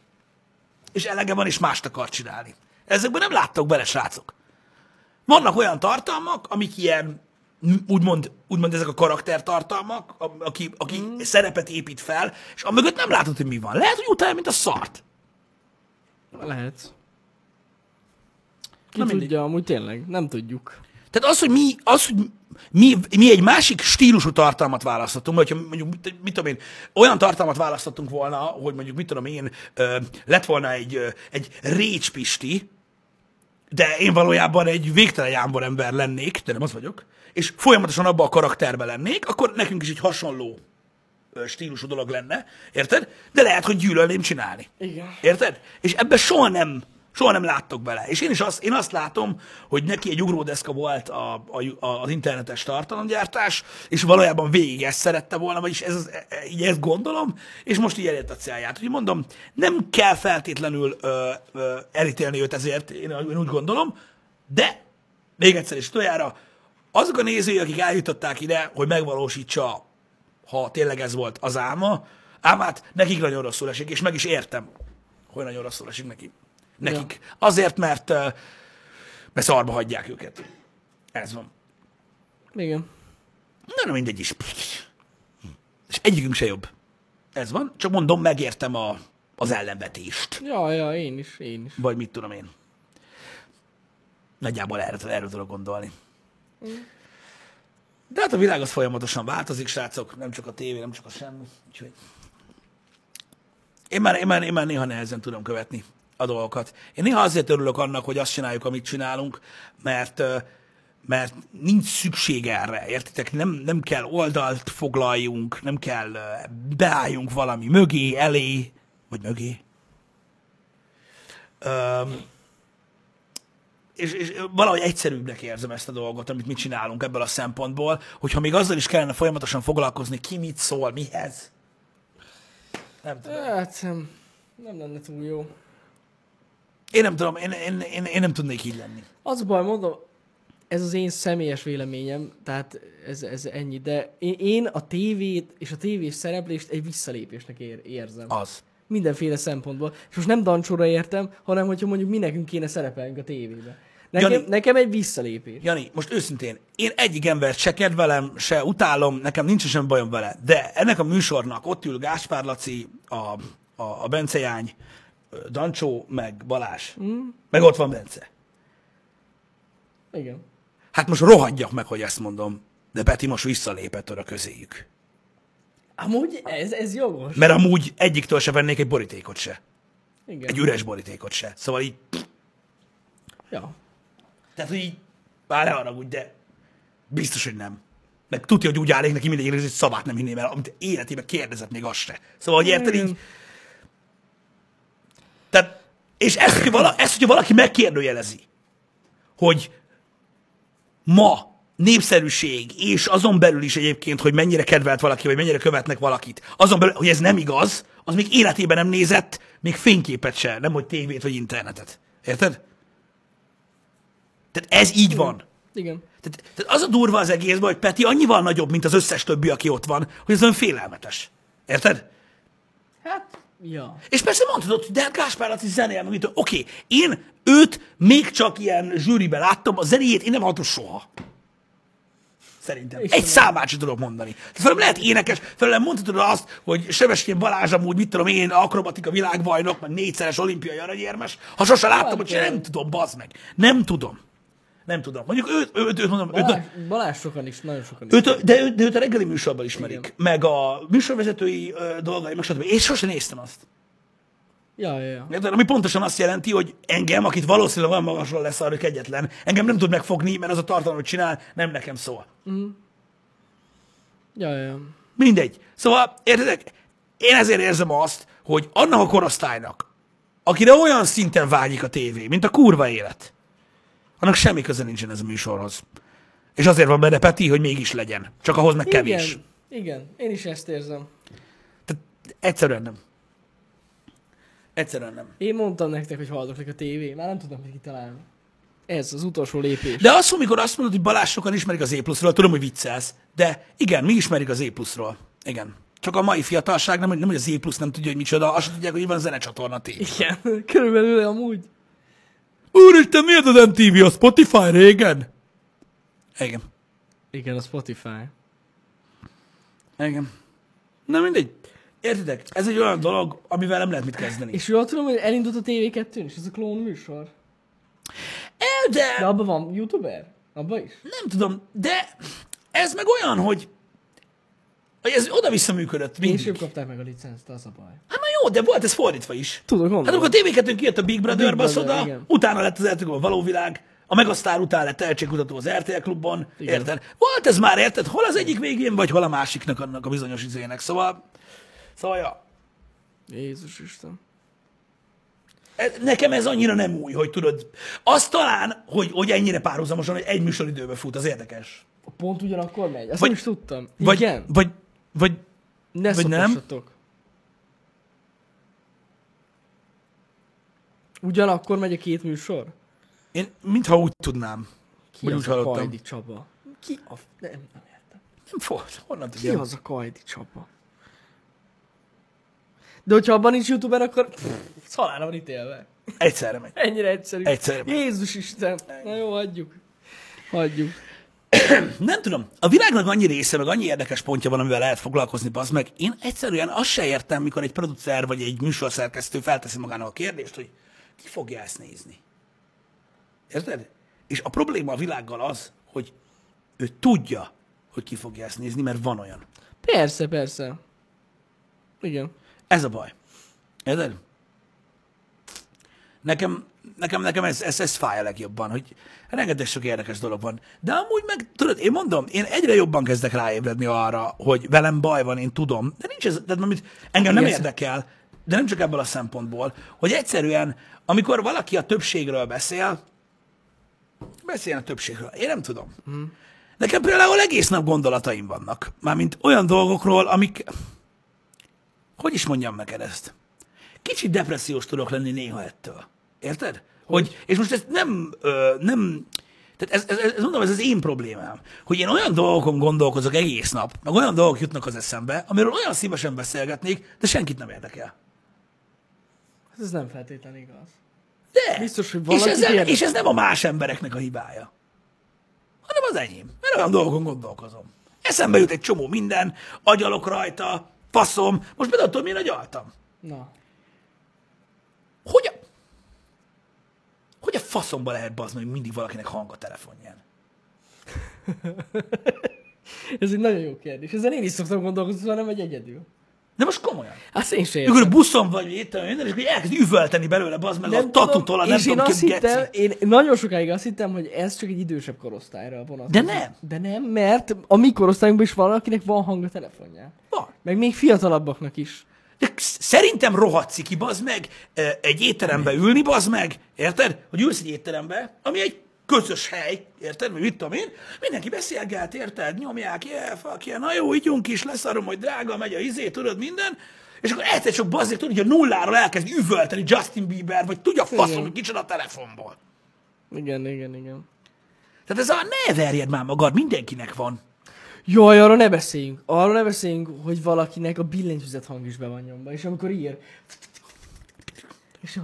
És elege van, és mást akar csinálni. Ezekben nem láttok bele, srácok. Vannak olyan tartalmak, amik ilyen, úgymond, úgymond ezek a karaktertartalmak, a- aki, aki mm. szerepet épít fel, és amögött nem látod, hogy mi van. Lehet, hogy utálja, mint a szart. Lehet. Ki Na tudja, amúgy tényleg, nem tudjuk. Tehát az, hogy mi, az, hogy mi, mi egy másik stílusú tartalmat választottunk, hogyha mondjuk, mit, mit tudom én, olyan tartalmat választottunk volna, hogy mondjuk, mit tudom én, ö, lett volna egy, ö, egy Récs Pisti, de én valójában egy végtelen jámbor ember lennék, de nem az vagyok, és folyamatosan abba a karakterbe lennék, akkor nekünk is egy hasonló stílusú dolog lenne, érted? De lehet, hogy gyűlölném csinálni. Igen. Érted? És ebbe soha nem, soha nem láttok bele. És én is azt, én azt látom, hogy neki egy ugródeszka volt a, a, a, az internetes tartalomgyártás, és valójában végig ezt szerette volna, vagyis ez, az- e- e- így ezt gondolom, és most így elért a célját. Úgyhogy mondom, nem kell feltétlenül ö, ö, elítélni őt ezért, én, én úgy gondolom, de még egyszer is tojára, azok a nézői, akik eljutották ide, hogy megvalósítsa, ha tényleg ez volt az álma, álmát, nekik nagyon rosszul esik, és meg is értem, hogy nagyon rosszul esik neki. Nekik. Azért, mert, mert szarba hagyják őket. Ez van. Igen. Na, na mindegy is. És egyikünk se jobb. Ez van. Csak mondom, megértem a, az ellenvetést. Ja, ja, én is, én is. Vagy mit tudom én. Nagyjából erre, erre tudok gondolni. De hát a világ az folyamatosan változik, srácok. Nem csak a tévé, nem csak a semmi. Úgyhogy... Én már, én, már, én már néha nehezen tudom követni a dolgokat. Én néha azért örülök annak, hogy azt csináljuk, amit csinálunk, mert, mert nincs szükség erre, értitek? Nem, nem kell oldalt foglaljunk, nem kell beálljunk valami mögé, elé, vagy mögé. Öm, és, és valahogy egyszerűbbnek érzem ezt a dolgot, amit mi csinálunk ebből a szempontból, hogyha még azzal is kellene folyamatosan foglalkozni, ki mit szól, mihez. Nem tudom. Hát, nem, nem lenne túl jó. Én nem tudom, én, én, én, én nem tudnék így lenni. Az baj, mondom, ez az én személyes véleményem, tehát ez, ez ennyi, de én, én a tévét és a tévés szereplést egy visszalépésnek ér, érzem. Az. Mindenféle szempontból. És most nem dancsóra értem, hanem hogyha mondjuk mi nekünk kéne szerepelnünk a tévébe. Nekem, Jani- nekem egy visszalépés. Jani, most őszintén, én egyik embert se kedvelem, se utálom, nekem nincs sem bajom vele, de ennek a műsornak ott ül Gáspár Laci, a, a, a Bence Jány, Dancsó, meg Balázs. Mm. Meg ott van Bence. Igen. Hát most rohadjak meg, hogy ezt mondom, de Peti most visszalépett oda közéjük. Amúgy ez, ez jogos. Mert amúgy egyiktől se vennék egy borítékot se. Igen. Egy üres borítékot se. Szóval így, Ja. Tehát hogy így, bár ne haragudj, de biztos, hogy nem. Meg tudja, hogy úgy állnék neki mindegy, hogy szavát nem hinném el, amit életében kérdezett még azt se. Szóval, hogy érted Igen. így, tehát, és ezt, hogyha, vala, ezt, hogyha valaki megkérdőjelezi, hogy ma népszerűség, és azon belül is egyébként, hogy mennyire kedvelt valaki, vagy mennyire követnek valakit, azon belül, hogy ez nem igaz, az még életében nem nézett, még fényképet se, nem hogy tévét vagy internetet. Érted? Tehát ez így van. Igen. Tehát, tehát az a durva az egészben, hogy Peti annyival nagyobb, mint az összes többi, aki ott van, hogy ez olyan félelmetes. Érted? Hát, ja. És persze mondhatod, hogy de hát Gáspár Laci zenél, meg mit Oké, okay, én őt még csak ilyen zsűriben láttam, a zenéjét én nem hallottam soha. Szerintem. Istenem. Egy számát sem tudok mondani. Tehát felem lehet énekes, felem mondhatod azt, hogy Sebestyén Balázs amúgy, mit tudom én, akrobatika világbajnok, meg négyszeres olimpiai aranyérmes. Ha sose láttam, hogy nem tudom, bazd meg. Nem tudom. Nem tudom. Mondjuk őt, őt, őt mondom, őt, Balázs, Balázs sokan is, nagyon sokan is. Őt, de, őt, de őt a reggeli műsorban ismerik, Igen. meg a műsorvezetői ö, dolgai, meg stb. Én sose néztem azt. Ja, ja, ja. Érted? Ami pontosan azt jelenti, hogy engem, akit valószínűleg olyan magasról lesz arra egyetlen, engem nem tud megfogni, mert az a tartalom, hogy csinál, nem nekem szól. Ja, ja, ja. Mindegy. Szóval, értedek? Én ezért érzem azt, hogy annak a korosztálynak, akire olyan szinten vágyik a tévé, mint a kurva élet, annak semmi köze nincsen ez a műsorhoz. És azért van benne Peti, hogy mégis legyen. Csak ahhoz meg kevés. Igen, igen, én is ezt érzem. Tehát egyszerűen nem. Egyszerűen nem. Én mondtam nektek, hogy haldoklak a tévé, már nem tudnak mit kitalálni. Ez az utolsó lépés. De azt, amikor azt mondod, hogy Balázs sokan ismerik az E+-ról, tudom, hogy viccelsz, de igen, mi ismerik az E+-ról. Igen. Csak a mai fiatalság nem, nem hogy az E+, nem tudja, hogy micsoda, azt tudják, hogy van zenecsatorna tévé. Igen, körülbelül amúgy. Úristen, miért az MTV a Spotify régen? Igen. Igen, a Spotify. Igen. Na mindegy. Értitek? Ez egy olyan dolog, amivel nem lehet mit kezdeni. És jól tudom, hogy elindult a TV2-n is, ez a klón műsor. El, de... De abban van youtuber? Abban is? Nem tudom, de ez meg olyan, hogy, hogy ez oda-vissza működött mindig. Később kapták meg a licenzt, az a baj. Hát jó, de volt ez fordítva is. Tudod, Hát gondolom. amikor a TV2 kijött a Big Brother, Big Big Brother, oda, igen. utána lett az RTL a való világ, a Megasztár után lett tehetségkutató az RTL klubban, Igen. érted? Volt ez már, érted? Hol az egyik végén, vagy hol a másiknak annak a bizonyos izének. Szóval, szóval ja. Jézus Isten. Nekem ez annyira nem új, hogy tudod. Az talán, hogy, hogy ennyire párhuzamosan, hogy egy műsoridőbe fut, az érdekes. Pont ugyanakkor megy? Azt Vagy- nem is tudtam. Vagy, Igen? vagy, vagy Ne vagy nem? Ugyanakkor megy a két műsor? én mintha úgy tudnám. Ki az úgy a hallottam. Kajdi Csaba? Ki a... Nem, nem értem. Nem volt. Honnan Ki tudjam? az a Kajdi Csaba? De hogyha abban nincs youtuber, akkor pff, szalára van ítélve. Egyszerre megy. Ennyire egyszerű. Egyszerre megy. Jézus Isten. Na jó, hagyjuk. Hagyjuk. Nem tudom. A világnak annyi része, meg annyi érdekes pontja van, amivel lehet foglalkozni, az meg. Én egyszerűen azt se értem, mikor egy producer vagy egy műsorszerkesztő felteszi magának a kérdést, hogy ki fogja ezt nézni. Érted? És a probléma a világgal az, hogy ő tudja, hogy ki fogja ezt nézni, mert van olyan. Persze, persze. Igen. Ez a baj. Érted? Nekem, nekem, nekem ez, ez, ez fáj a legjobban, hogy rengeteg sok érdekes dolog van. De amúgy meg, tudod, én mondom, én egyre jobban kezdek ráébredni arra, hogy velem baj van, én tudom, de nincs ez, tehát amit engem nem Igen. érdekel, de nem csak ebből a szempontból, hogy egyszerűen, amikor valaki a többségről beszél, beszéljen a többségről. Én nem tudom. Hmm. Nekem például egész nap gondolataim vannak. Mármint olyan dolgokról, amik... Hogy is mondjam neked ezt? Kicsit depressziós tudok lenni néha ettől. Érted? Hogy, és most ezt nem, ö, nem Tehát ez, ez, ez, mondom, ez az én problémám, hogy én olyan dolgokon gondolkozok egész nap, meg olyan dolgok jutnak az eszembe, amiről olyan szívesen beszélgetnék, de senkit nem érdekel. Hát ez nem feltétlenül igaz. De! Biztos, hogy és, valakit ez, érdekel. és ez nem a más embereknek a hibája, hanem az enyém. Mert olyan dolgokon gondolkozom. Eszembe jut egy csomó minden, agyalok rajta, faszom. Most például tudom, milyen agyaltam. Na. Hogy a, hogy a faszomba lehet bazni, hogy mindig valakinek hang a telefonján? Ez egy nagyon jó kérdés. Ezen én is szoktam gondolkozni, szóval nem vagy egyedül. De most komolyan. Azt én sem Mikor buszon vagy, minden, és akkor elkezd üvölteni belőle, bazd meg a tatutól, a nem és én tudom azt ki, hittem, én nagyon sokáig azt hittem, hogy ez csak egy idősebb korosztályra vonatkozik. De nem. De nem, mert a mi korosztályunkban is van, akinek van hang a telefonján. Van. Meg még fiatalabbaknak is. De sz- szerintem rohadt ciki, bazd meg, egy étterembe ülni, bazd meg, érted? Hogy ülsz egy étterembe, ami egy közös hely, érted? Vagy mit tudom én, mindenki beszélget, érted? Nyomják, yeah, fuck yeah, na jó, ígyunk is, leszarom, hogy drága, megy a izé, tudod minden, és akkor egyszer csak bazzeg, tudod, hogy a nulláról elkezd üvölteni Justin Bieber, vagy tudja faszom, hogy kicsoda a telefonból. Igen, igen, igen. Tehát ez a ne verjed már magad, mindenkinek van. Jaj, arra ne beszéljünk. Arra ne beszéljünk, hogy valakinek a billentyűzet hang is be van nyomva. És amikor ír... És,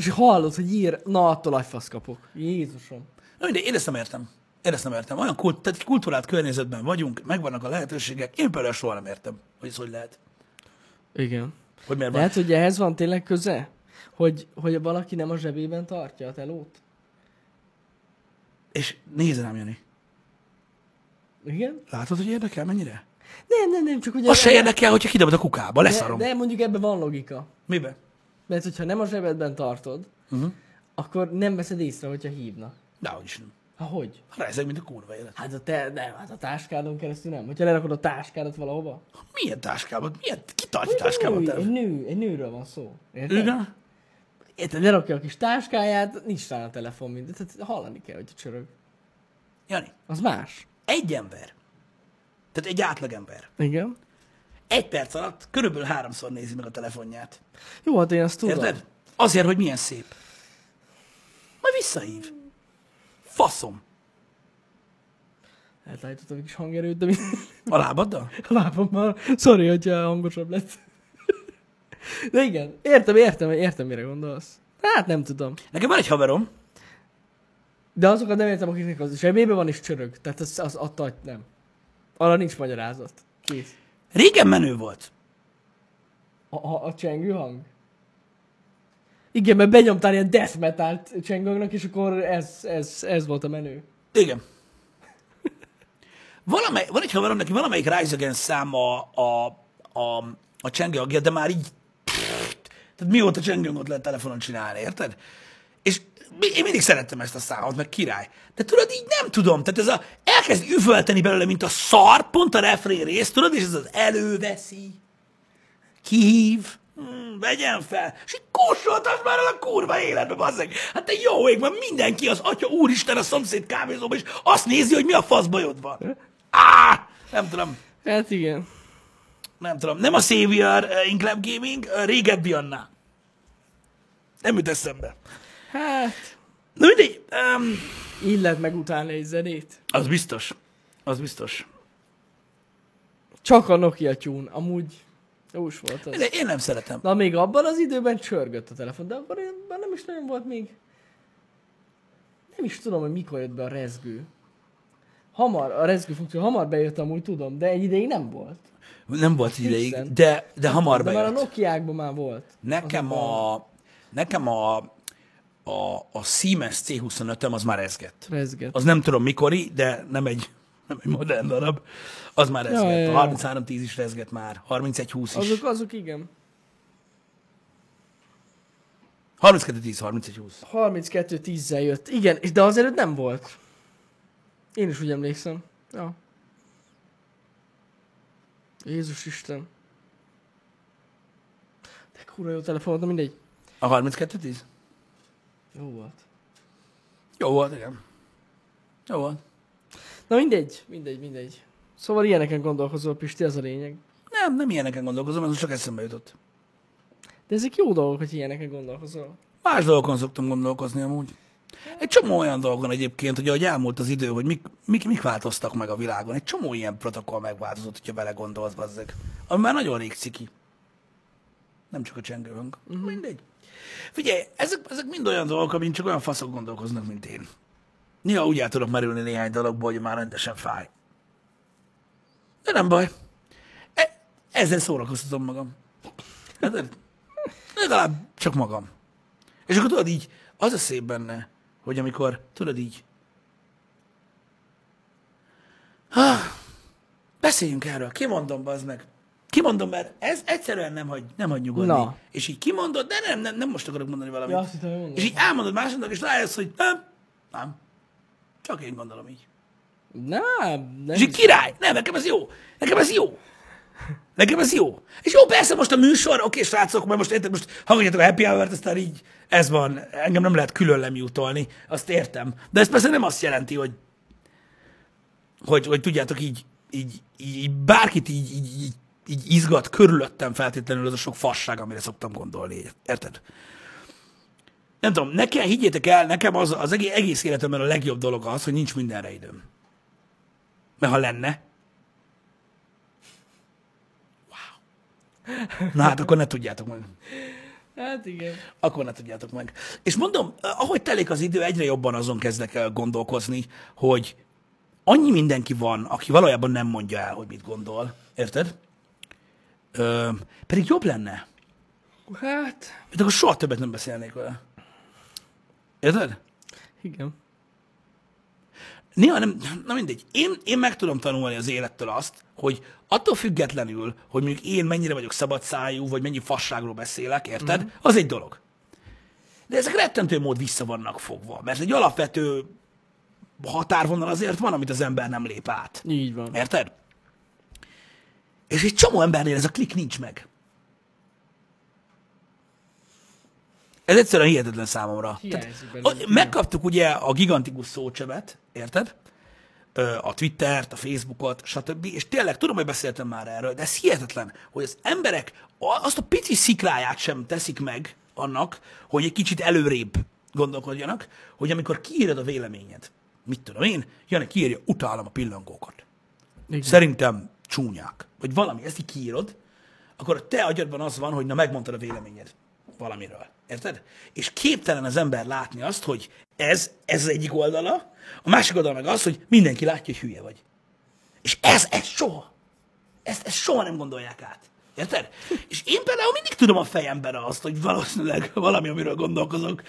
és hallod, hogy ír, na attól agyfasz kapok. Jézusom. Na, de én ezt nem értem. Én ezt nem értem. Olyan kult, tehát egy kultúrált környezetben vagyunk, megvannak a lehetőségek. Én például soha nem értem, hogy ez hogy lehet. Igen. Hogy miért van. Lehet, hogy ehhez van tényleg köze? Hogy, hogy valaki nem a zsebében tartja a telót? És nézd rám, Jani. Igen? Látod, hogy érdekel mennyire? Nem, nem, nem, csak hogy... Az se érdekel, hogyha kidobod a kukába, de, leszarom. de mondjuk ebben van logika. Miben? Mert hogyha nem a zsebedben tartod, Uh-huh. akkor nem veszed észre, hogyha hívnak. Dehogy is nem. Ha hogy? Ha ezek, mint a kurva élet. Hát a, te, nem, hát a táskádon keresztül nem. Hogyha lerakod a táskádat valahova. Milyen táskában? Milyen? Ki tartja te? nő, egy nő, egy nőről van szó. Érted? Igen? Érted, lerakja a kis táskáját, nincs rá a telefon minden. Tehát hallani kell, hogy csörög. Jani, Az más. egy ember, tehát egy átlagember, Igen. Egy perc alatt körülbelül háromszor nézi meg a telefonját. Jó, hát én azt tudom. Érted? Azért, hogy milyen szép. Majd visszahív. Faszom. Eltállítottam egy kis hangerőt, de mi... A lábaddal? a lábammal. Sorry, hogyha hangosabb lett. De igen, értem, értem, értem, mire gondolsz. Hát nem tudom. Nekem van egy haverom, De azokat nem értem, akiknek az zsebében van és csörög. Tehát az, az attól nem. Arra nincs magyarázat. Kész. Régen menő volt. A, a, a csengő hang? Igen, mert benyomtál ilyen death metal csengőnek, és akkor ez, ez, ez volt a menő. Igen. Valamely, van egy haverom, neki valamelyik Rise Against szám a, a, a, a csengő agja, de már így... Tehát mióta csengőngot lehet telefonon csinálni, érted? Én mindig szerettem ezt a számot, meg király. De tudod, így nem tudom. Tehát ez a, elkezd üvölteni belőle, mint a szar, pont a refrén rész, tudod, és ez az előveszi, kihív, hmm, vegyen fel, és így már el a kurva életbe, bazzeg. Hát te jó ég, van mindenki az atya úristen a szomszéd kávézóban, és azt nézi, hogy mi a fasz bajod van. Á, nem tudom, Hát igen. nem tudom. Nem a Savior uh, Inclab Gaming, uh, régebbi annál. Nem jut eszembe. Hát, Na mindegy, um, illet meg utálni egy zenét. az biztos. Az biztos. Csak a Nokia tune, amúgy jós volt az. De én nem szeretem. Na még abban az időben csörgött a telefon, de abban, nem is nagyon volt még... Nem is tudom, hogy mikor jött be a rezgő. Hamar, a rezgő funkció hamar bejött amúgy tudom, de egy ideig nem volt. Nem volt ideig, Hiszen- de, de hamar de már a bejött. Nokiákban már volt. Nekem a, nekem a, a, a Siemens C25-öm az már rezgett. Rezgett. Az nem tudom mikori, de nem egy, nem egy modern darab. Az már rezgett. Ja, ja, ja. A 3310 is rezgett már. 3120 is. Azok, azok igen. 3210, 3120. 32 10 jött. Igen, de azért nem volt. Én is úgy emlékszem. Ja. Jézus Isten. De kurva jó telefon volt, na mindegy. A 3210? Jó volt. Jó volt, igen. Jó volt. Na mindegy, mindegy, mindegy. Szóval ilyeneken gondolkozol, Pisti, ez a lényeg. Nem, nem ilyeneken gondolkozom, ez csak eszembe jutott. De ezek jó dolgok, hogy ilyeneken gondolkozol. Más dolgokon szoktam gondolkozni amúgy. Egy csomó olyan dolgon egyébként, hogy ahogy elmúlt az idő, hogy mik, mik, mik változtak meg a világon. Egy csomó ilyen protokoll megváltozott, hogyha belegondolsz, bazzeg. Ami már nagyon rég ciki. Nem csak a csengőhöng. Uh-huh. Mindegy. Figyelj, ezek, ezek mind olyan dolgok, amin csak olyan faszok gondolkoznak, mint én. Néha úgy el tudok merülni néhány dologból, hogy már rendesen fáj. De nem baj. E- ezzel szórakoztatom magam. Hát, legalább csak magam. És akkor tudod így, az a szép benne, hogy amikor, tudod így, ha, beszéljünk erről, kimondom, bazd meg. Kimondom, mert ez egyszerűen nem hagy, nem hagy nyugodni. Na. És így kimondod, de nem, nem, nem most akarok mondani valamit. Ja, azt hittem, és így elmondod másodnak, és rájössz, hogy nem, nem. Csak én gondolom így. Nem, nem. És így király, nem, nekem ez jó. Nekem ez jó. Nekem ez jó. És jó, persze most a műsor, oké, srácok, mert most érted, most hallgatjátok a happy hour-t, aztán így ez van, engem nem lehet külön lemjutolni, azt értem. De ez persze nem azt jelenti, hogy, hogy, hogy tudjátok, így, így, így bárkit így, így, így, így izgat körülöttem feltétlenül az a sok fasság, amire szoktam gondolni. Érted? Nem tudom, nekem, higgyétek el, nekem az, az egész, egész életemben a legjobb dolog az, hogy nincs mindenre időm. Mert ha lenne, Na hát akkor ne tudjátok meg. Hát igen. Akkor ne tudjátok meg. És mondom, ahogy telik az idő, egyre jobban azon kezdek el gondolkozni, hogy annyi mindenki van, aki valójában nem mondja el, hogy mit gondol. Érted? Ö, pedig jobb lenne. Hát, Mint akkor soha többet nem beszélnék vele. Érted? igen. Néha nem, na mindegy. Én, én meg tudom tanulni az élettől azt, hogy attól függetlenül, hogy mondjuk én mennyire vagyok szabadszájú, vagy mennyi fasságról beszélek, érted? Mm. Az egy dolog. De ezek rettentő mód vissza vannak fogva, mert egy alapvető határvonal azért van, amit az ember nem lép át. Így van. Érted? És egy csomó embernél ez a klik nincs meg. Ez egyszerűen hihetetlen számomra. Hiányzik. Tehát, megkaptuk ugye a gigantikus szócsövet, érted? A Twittert, a Facebookot, stb. És tényleg tudom, hogy beszéltem már erről, de ez hihetetlen, hogy az emberek azt a pici szikláját sem teszik meg annak, hogy egy kicsit előrébb gondolkodjanak, hogy amikor kiírod a véleményed, mit tudom én, Jani kiírja, utálom a pillangókat. Igen. Szerintem csúnyák. Vagy valami, ezt így kiírod, akkor a te agyadban az van, hogy na megmondtad a véleményed valamiről. Érted? És képtelen az ember látni azt, hogy ez, ez az egyik oldala, a másik oldala meg az, hogy mindenki látja, hogy hülye vagy. És ez, ez soha. Ezt, ezt soha nem gondolják át. Érted? És én például mindig tudom a fejemben azt, hogy valószínűleg valami, amiről gondolkozok,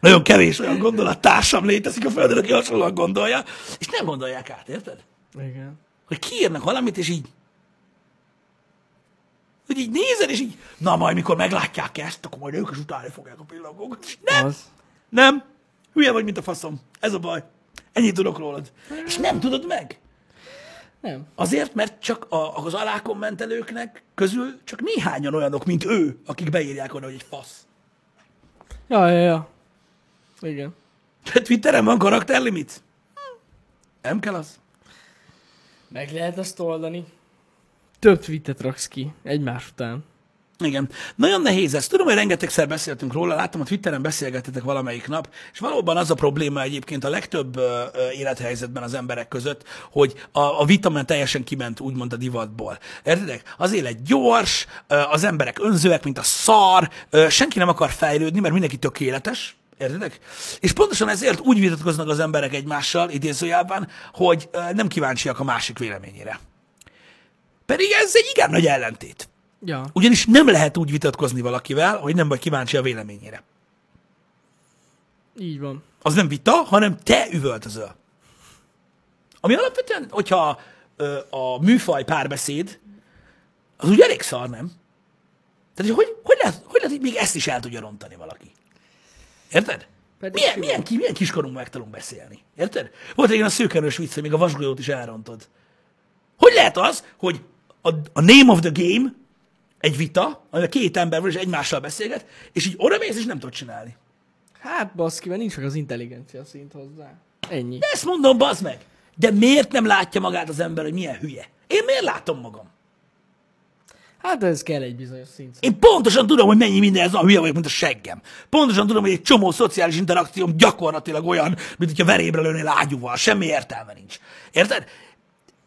nagyon kevés olyan gondolattársam létezik a Földön, aki hasonlóan gondolja, és nem gondolják át, érted? Igen. Hogy kiírnak valamit, és így hogy így nézed, és így, na majd, mikor meglátják ezt, akkor majd ők is utálni fogják a pillangókat. És nem, Az. nem, hülye vagy, mint a faszom. Ez a baj. Ennyit tudok rólad. És nem tudod meg. Nem. Azért, mert csak a, az alá kommentelőknek közül csak néhányan olyanok, mint ő, akik beírják oda, hogy egy fasz. Ja, ja, ja. Igen. Twitteren van karakterlimit? Hm. Nem kell az. Meg lehet azt oldani. Több tweetet raksz ki egymás után. Igen. Nagyon nehéz ez. Tudom, hogy rengetegszer beszéltünk róla, láttam a Twitteren beszélgetetek valamelyik nap, és valóban az a probléma egyébként a legtöbb ö, ö, élethelyzetben az emberek között, hogy a, a vita már teljesen kiment úgymond a divatból. Értedek? Az élet gyors, ö, az emberek önzőek, mint a szar, ö, senki nem akar fejlődni, mert mindenki tökéletes, Értedek? És pontosan ezért úgy vitatkoznak az emberek egymással, idézőjelben, hogy nem kíváncsiak a másik véleményére. Pedig ez egy igen nagy ellentét. Ja. Ugyanis nem lehet úgy vitatkozni valakivel, hogy nem vagy kíváncsi a véleményére. Így van. Az nem vita, hanem te üvöltözöl. Ami alapvetően, hogyha ö, a műfaj párbeszéd, az úgy elég szar, nem? Tehát, hogy, hogy, lehet, hogy lehet, hogy még ezt is el tudja rontani valaki? Érted? Pedig Milyen, milyen, ki, milyen kiskorunk meg tudunk beszélni? Érted? Volt egy ilyen a szőkenős vicc, hogy még a vasgolyót is elrontod. Hogy lehet az, hogy a, a name of the game egy vita, amivel két ember van és egymással beszélget, és így oda mész és nem tudod csinálni. Hát baszki, mert nincs meg az intelligencia szint hozzá. Ennyi. De ezt mondom, bazd meg. De miért nem látja magát az ember, hogy milyen hülye? Én miért látom magam? Hát ez kell egy bizonyos szint. Én pontosan tudom, hogy mennyi minden ez a hülye vagyok, mint a seggem. Pontosan tudom, hogy egy csomó szociális interakcióm gyakorlatilag olyan, mint hogyha verébre lőnél ágyúval. Semmi értelme nincs. Érted?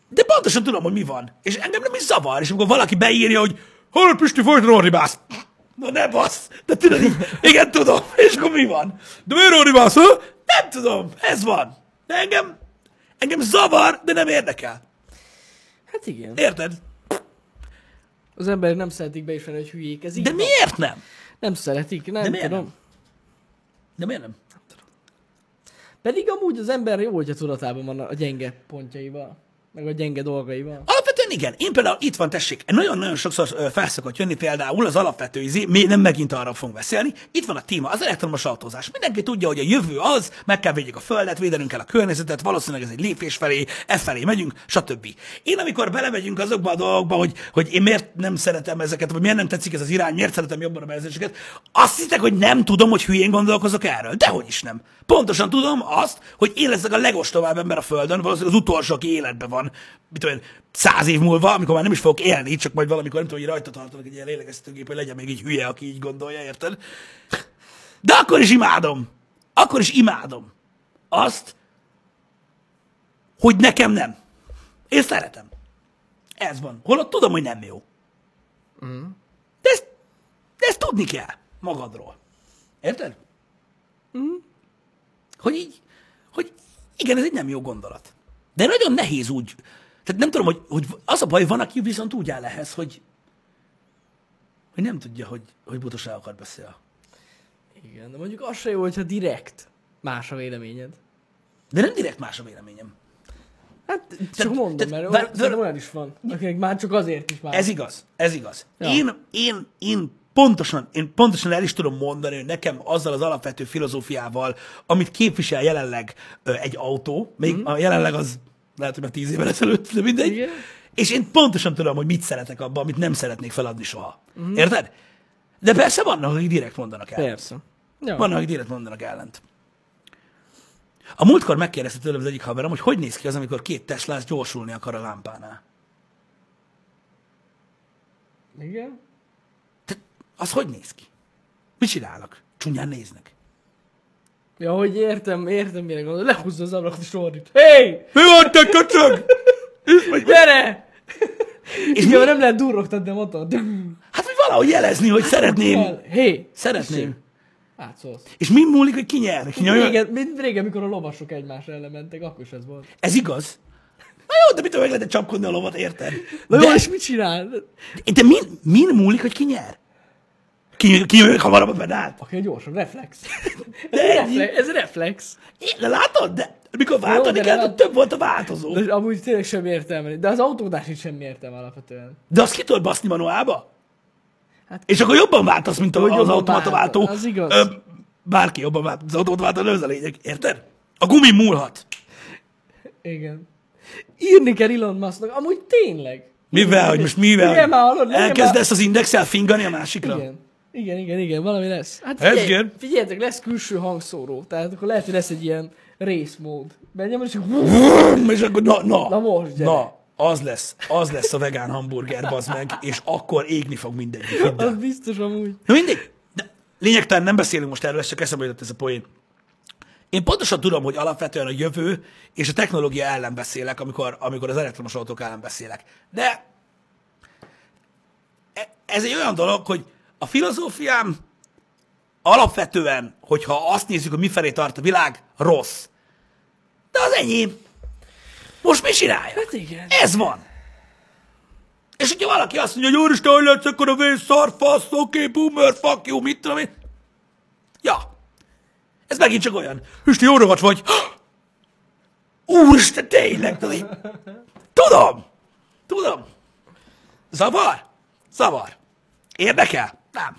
De pontosan tudom, hogy mi van. És engem nem is zavar. És amikor valaki beírja, hogy hol Pisti folyton orribász. Na ne bassz. De tudod így, igen, tudom. És akkor mi van? De miért orribász, ha? Nem tudom. Ez van. De engem, engem zavar, de nem érdekel. Hát igen. Érted? Az emberek nem szeretik beismerni, hogy hülyék. Ez így De van. miért nem? Nem szeretik, nem De miért tudom. nem? De miért nem? Pedig amúgy az ember jó, hogyha tudatában van a gyenge pontjaival, meg a gyenge dolgaival. Alapvetően igen. Én például itt van, tessék, nagyon-nagyon sokszor ö, fel szokott jönni például az alapvető izé, mi nem megint arra fogunk beszélni. Itt van a téma, az elektromos autózás. Mindenki tudja, hogy a jövő az, meg kell védjük a földet, védenünk kell a környezetet, valószínűleg ez egy lépés felé, e felé megyünk, stb. Én amikor belemegyünk azokba a dolgokba, hogy, hogy én miért nem szeretem ezeket, vagy miért nem tetszik ez az irány, miért szeretem jobban a bevezetéseket, azt hittek, hogy nem tudom, hogy hülyén gondolkozok erről. Dehogy is nem. Pontosan tudom azt, hogy én leszek a legostobább ember a Földön, valószínűleg az utolsó, aki életben van, mit én, száz év múlva, amikor már nem is fogok élni, csak majd valamikor nem tudom, hogy rajta tartanak egy ilyen lélegeztetőgép, hogy legyen még egy hülye, aki így gondolja, érted? De akkor is imádom. Akkor is imádom azt, hogy nekem nem. Én szeretem. Ez van. Holott tudom, hogy nem jó. De, ezt, de ezt tudni kell magadról. Érted? Hogy így, hogy igen, ez egy nem jó gondolat. De nagyon nehéz úgy. Tehát nem tudom, hogy, hogy az a baj, van, aki viszont úgy áll ehhez, hogy, hogy nem tudja, hogy, hogy butaságokat beszél. Igen, de mondjuk az se jó, hogyha direkt más a véleményed. De nem direkt más a véleményem. Hát csak Tehát- mondom, tehát mert vár- olyan, szerintem olyan is van, akinek már csak azért is már. Ez igaz, ez igaz. Ja. Én, én, én pontosan, én pontosan el is tudom mondani, hogy nekem azzal az alapvető filozófiával, amit képvisel jelenleg ö, egy autó, még mm. a jelenleg az lehet, hogy már tíz évvel ezelőtt, de mindegy. Igen. És én pontosan tudom, hogy mit szeretek abban, amit nem szeretnék feladni soha. Mm. Érted? De persze vannak, akik direkt mondanak el. Persze. Ja. Vannak, akik direkt mondanak ellent. A múltkor megkérdezte tőlem az egyik haverom, hogy hogy néz ki az, amikor két Teslás gyorsulni akar a lámpánál. Igen? Te, az hogy néz ki? Mit csinálnak? Csúnyán néznek. Ja, hogy értem, értem, mire gondol. Lehúzza az ablakot és ordít. Hey! Mi van, te köcsög? Gyere! és mi, nem lehet durrogtatni a motor. hát, hogy valahogy jelezni, hogy szeretném. Hey! Szeretném. Átszólsz. És mi múlik, hogy ki nyer? Ki nyomja? Régen, mint régen, mikor a lovasok egymás ellen mentek, akkor is ez volt. Ez igaz? Na jó, de mit tudom, meg lehet csapkodni a lovat, érted? Na De, jó, és mit csinál? de min, min múlik, hogy ki nyer? Ki, ki nyomja hamarabb a pedált? Aki a gyorsabb, reflex. De Ez, reflex, ez reflex. É, De látod? De mikor váltani kell, lehet- több volt a változó. De amúgy tényleg semmi értelme. De az autódás is semmi értelme alapvetően. De azt ki tudod baszni manuálba? Hát- És akkor jobban váltasz, mint a, az automata váltó. az igaz. Ö, bárki jobban vált. Az automata váltó, de ez a lényeg. Érted? A gumi múlhat. Igen. Írni kell Elon Musknak. Amúgy tényleg. Mivel, hogy most mivel? Igen, már hallod, Elkezdesz az indexel fingani a másikra? Igen. Igen, igen, igen, valami lesz. Hát Ez figyelj, igen. figyeljetek, lesz külső hangszóró, tehát akkor lehet, hogy lesz egy ilyen részmód. Benyomod, és És akkor na, na, Na most, gyere. na, az lesz, az lesz a vegán hamburger, bazd meg, és akkor égni fog mindegyik. hidd el. az biztos amúgy. Na mindig. De lényegtelen nem beszélünk most erről, ez csak eszembe jutott ez a poén. Én pontosan tudom, hogy alapvetően a jövő és a technológia ellen beszélek, amikor, amikor az elektromos autók ellen beszélek. De e- ez egy olyan dolog, hogy a filozófiám alapvetően, hogyha azt nézzük, hogy mifelé tart a világ, rossz. De az enyém. Most mi csinálja? Hát igen. Ez van. És hogyha valaki azt mondja, hogy úristen, hogy lehetsz akkor a vész, szar, fasz, oké, boomer, fuck you, mit tudom én. Ja. Ez megint csak olyan. Üsti, jó rovat vagy. Úristen, tényleg. Tudom. Tudom. Zavar? Zavar. Érdekel? Nem.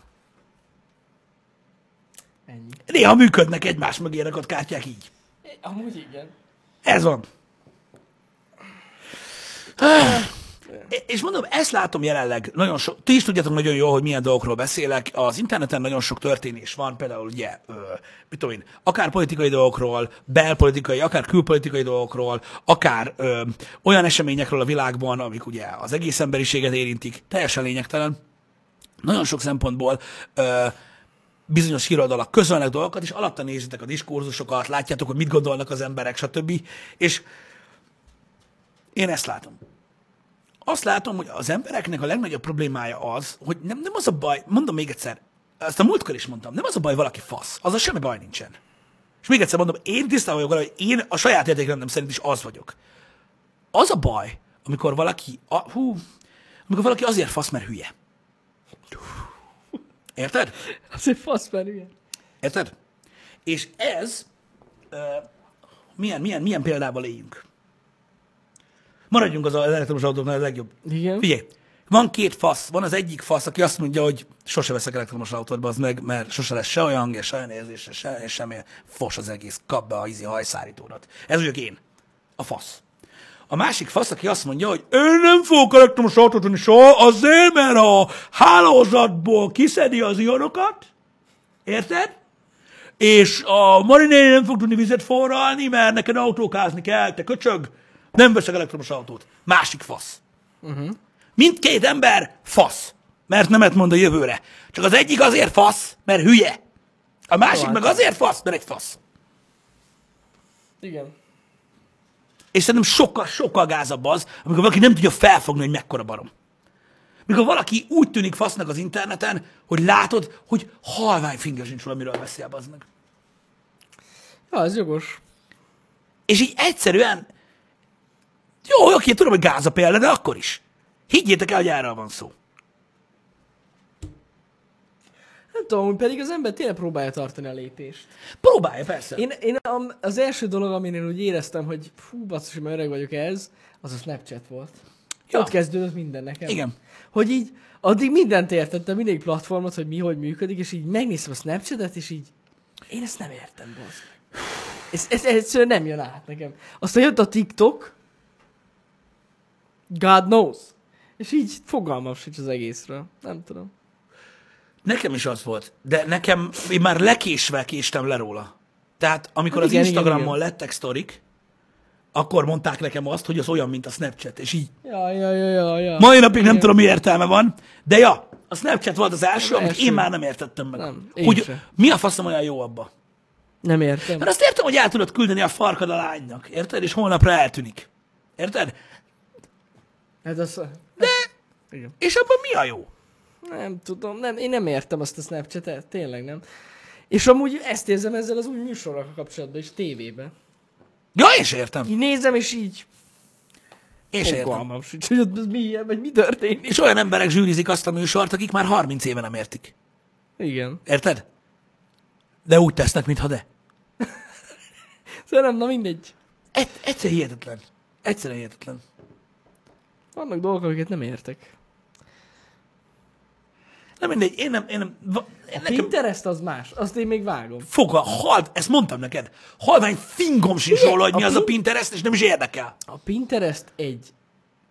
Ennyi. Néha működnek egymás mögé rakott kártyák így. Amúgy igen. Ez van. És mondom, ezt látom jelenleg, nagyon sok, ti is tudjátok nagyon jól, hogy milyen dolgokról beszélek. Az interneten nagyon sok történés van, például ugye, ö, mit tudom én, akár politikai dolgokról, belpolitikai, akár külpolitikai dolgokról, akár ö, olyan eseményekről a világban, amik ugye az egész emberiséget érintik, teljesen lényegtelen. Nagyon sok szempontból ö, bizonyos híradalak közölnek dolgokat, és alatta nézitek a diskurzusokat, látjátok, hogy mit gondolnak az emberek, stb. És én ezt látom. Azt látom, hogy az embereknek a legnagyobb problémája az, hogy nem, nem az a baj, mondom még egyszer, ezt a múltkor is mondtam, nem az a baj, valaki fasz, az a semmi baj nincsen. És még egyszer mondom, én tisztában vagyok vele, hogy én a saját értékrendem szerint is az vagyok. Az a baj, amikor valaki, a, hú, amikor valaki azért fasz, mert hülye. Érted? Azért fasz már ilyen. Érted? És ez, uh, milyen, milyen, milyen példával éljünk? Maradjunk az elektromos autóknál a legjobb. Igen. Figyelj, van két fasz. Van az egyik fasz, aki azt mondja, hogy sose veszek elektromos autót, az meg, mert sose lesz se olyan hangja, se olyan érzése, se, és semmi fos az egész, kap be a ízi hajszárítódat. Ez vagyok én. A fasz. A másik fasz, aki azt mondja, hogy én nem fogok elektromos autót venni soha, azért, mert a hálózatból kiszedi az ionokat, érted? És a marinéni nem fog tudni vizet forralni, mert neked autókázni kell, te köcsög, nem veszek elektromos autót. Másik fasz. Uh-huh. Mindkét ember fasz, mert nemet mond a jövőre. Csak az egyik azért fasz, mert hülye. A másik Jó, meg hát. azért fasz, mert egy fasz. Igen. És szerintem sokkal, sokkal gázabb az, amikor valaki nem tudja felfogni, hogy mekkora barom. Mikor valaki úgy tűnik fasznak az interneten, hogy látod, hogy halvány finger sincs róla, miről beszél, meg. Ja, ez jogos. És így egyszerűen, jó, oké, tudom, hogy gáz a példa, de akkor is. Higgyétek el, hogy erről van szó. Nem tudom, hogy pedig az ember tényleg próbálja tartani a lépést. Próbálja, persze. Én, én az első dolog, amin én úgy éreztem, hogy fú, basszus, hogy már öreg vagyok ez, az a Snapchat volt. Ja. Ott kezdődött minden nekem. Igen. Hogy így, addig mindent értettem, mindig platformot, hogy mi, hogy működik, és így megnéztem a Snapchatet, és így, én ezt nem értem, meg. Ez, ez, ez egyszerűen nem jön át nekem. Aztán jött a TikTok, God knows. És így fogalmam sincs az egészről. Nem tudom. Nekem is az volt, de nekem, én már lekésve késtem le róla. Tehát amikor Hát az igen, igen, Instagramon igen. lettek sztorik, akkor mondták nekem azt, hogy az olyan, mint a Snapchat, és így Ja, ja, ja, ja, ja. mai napig nem Igen. tudom, mi értelme van, de ja, a Snapchat volt az első, Az amit első. én már nem értettem meg. Nem, hogy mi a faszom olyan jó abba? Nem értem. Mert azt értem, hogy el tudod küldeni a farkad a lánynak, érted? És holnapra eltűnik. Érted? Hát az... De, Igen. és abban mi a jó? Nem tudom, nem, én nem értem azt a Snapchat-et, tényleg nem. És amúgy ezt érzem ezzel az új műsorral kapcsolatban is tévében. Ja, én se értem. Így nézem, és így értem. fogalmam sincs, hogy ott mi ilyen, vagy mi történik. És olyan emberek zsűrizik azt a műsort, akik már 30 éve nem értik. Igen. Érted? De úgy tesznek, mintha de. Szerintem, na mindegy. Egy, egyszer hihetetlen. Egyszerűen hihetetlen. Vannak dolgok, amiket nem értek. Nem mindegy, én nem, én nem, én nekem Pinterest az más, azt én még vágom. foga, hal, ezt mondtam neked, halvány fingom sincs róla, hogy mi a az a pin- Pinterest, és nem is érdekel. A Pinterest egy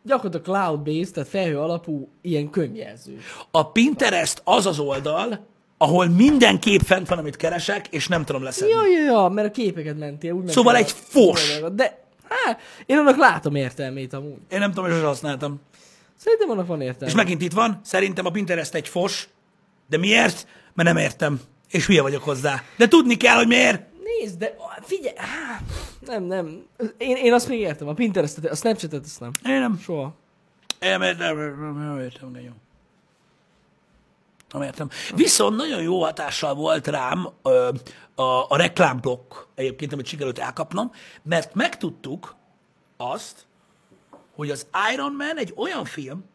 gyakorlatilag cloud-based, tehát felhő alapú ilyen könyvjelző. A Pinterest az az oldal, ahol minden kép fent van, amit keresek, és nem tudom leszedni. Ja, ja, ja, mert a képeket mentél. Úgy Szóval egy a- fos. De, hát, én annak látom értelmét amúgy. Én nem tudom, hogy sosem használtam. Szerintem annak van értelme. És megint itt van, szerintem a Pinterest egy fos, de miért? Mert nem értem. És hülye vagyok hozzá. De tudni kell, hogy miért. Nézd, de figyelj, nem, nem. Én, én azt még értem, a Pinterestet, a Snapchatet azt nem. Én nem. Soha. Nem értem, nem, nem értem, nagyon. Nem értem. Viszont nagyon jó hatással volt rám ö, a, a reklámblokk egyébként, amit sikerült elkapnom, mert megtudtuk azt, hogy az Iron Man egy olyan film,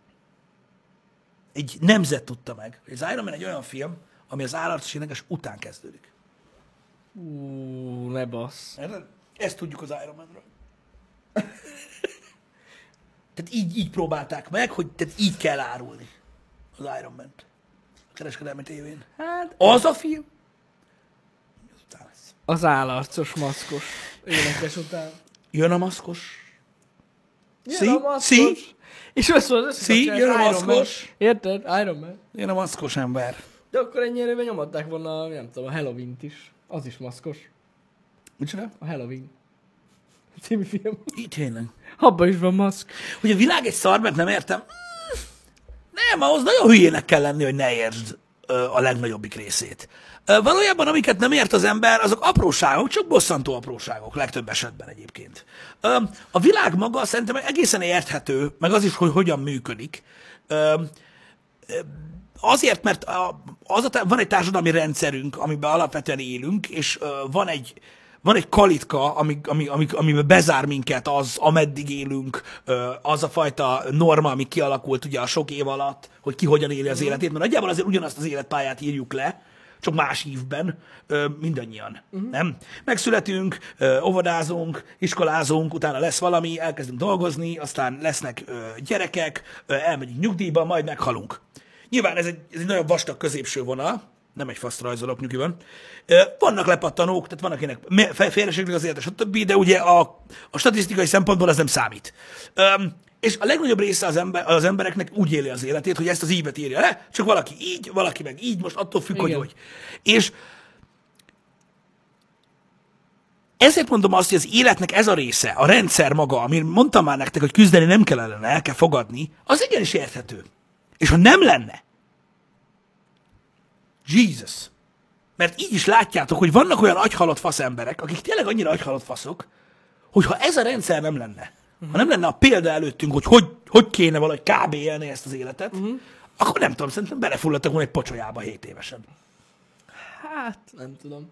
egy nemzet tudta meg, hogy az Iron Man egy olyan film, ami az állatos énekes után kezdődik. Ú, ne bassz. Ezt tudjuk az Iron Man-ről. tehát így, így próbálták meg, hogy tehát így kell árulni az Iron Man-t. A kereskedelmi tévén. Hát, Az a film? Az az állarcos, maszkos énekes után. Jön a maszkos, Jön a maszkos. sí. És azt mondod, Sí, jön a maszkos. Érted? Iron Man. Én a maszkos ember. De akkor ennyire nyomadták volna, nem tudom, a Halloween-t is. Az is maszkos. Micsoda? A Halloween. Című film. Így tényleg. Abba is van maszk. Hogy a világ egy szar, mert nem értem. Nem, ahhoz nagyon hülyének kell lenni, hogy ne értsd a legnagyobbik részét. Valójában, amiket nem ért az ember, azok apróságok, csak bosszantó apróságok, legtöbb esetben egyébként. A világ maga szerintem egészen érthető, meg az is, hogy hogyan működik. Azért, mert az a, van egy társadalmi rendszerünk, amiben alapvetően élünk, és van egy, van egy kalitka, ami, ami, ami, amiben bezár minket az, ameddig élünk, az a fajta norma, ami kialakult ugye a sok év alatt, hogy ki hogyan éli az életét, mert nagyjából azért ugyanazt az életpályát írjuk le, csak más ívben, ö, mindannyian, uh-huh. nem? Megszületünk, ö, óvodázunk, iskolázunk, utána lesz valami, elkezdünk dolgozni, aztán lesznek ö, gyerekek, ö, elmegyünk nyugdíjba, majd meghalunk. Nyilván ez egy, ez egy nagyon vastag középső vonal, nem egy faszt rajzolok nyugiban. Vannak lepattanók, tehát vannak akinek félreségnek az élete, stb., de ugye a, a statisztikai szempontból ez nem számít. Öm, és a legnagyobb része az, ember, az embereknek úgy éli az életét, hogy ezt az ívet írja le, csak valaki így, valaki meg így, most attól függ, hogy Igen. hogy. És ezért mondom azt, hogy az életnek ez a része, a rendszer maga, amit mondtam már nektek, hogy küzdeni nem kell ellene, el kell fogadni, az igenis érthető. És ha nem lenne, Jesus, mert így is látjátok, hogy vannak olyan agyhalott fasz emberek, akik tényleg annyira agyhalott faszok, hogy ha ez a rendszer nem lenne, ha nem lenne a példa előttünk, hogy hogy, hogy kéne valahogy kb. élni ezt az életet, akkor nem tudom, szerintem belefulladtak volna egy pocsolyába 7 évesen. Hát, nem tudom.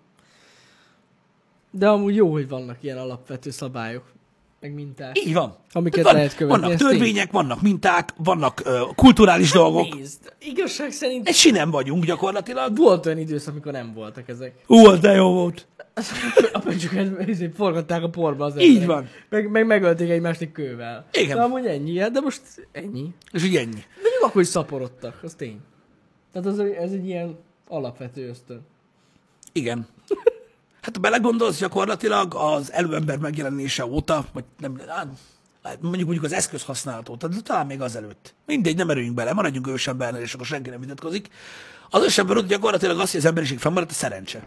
De amúgy jó, hogy vannak ilyen alapvető szabályok, meg minták. Így van. Amiket Van- lehet követni, Vannak törvények, vannak minták, vannak ö, kulturális dolgok. Nézd, igazság szerint Egy sinem vagyunk gyakorlatilag. volt olyan időszak, amikor nem voltak ezek. Ú, az de jó volt. A pöcsöket izé, forgatták a porba az Így emberek. van. Meg, meg megölték egymást egy kővel. Igen. De amúgy ennyi, hát de most ennyi. És így ennyi. Mondjuk akkor is szaporodtak, az tény. Tehát az, ez egy ilyen alapvető ösztön. Igen. Hát ha belegondolsz, gyakorlatilag az előember megjelenése óta, vagy nem, hát mondjuk mondjuk az eszköz használat óta, de talán még azelőtt. Mindegy, nem erőjünk bele, maradjunk ősembernél, és akkor senki nem vitatkozik. Az ősember óta gyakorlatilag azt, hogy az emberiség fennmaradt, a szerencse.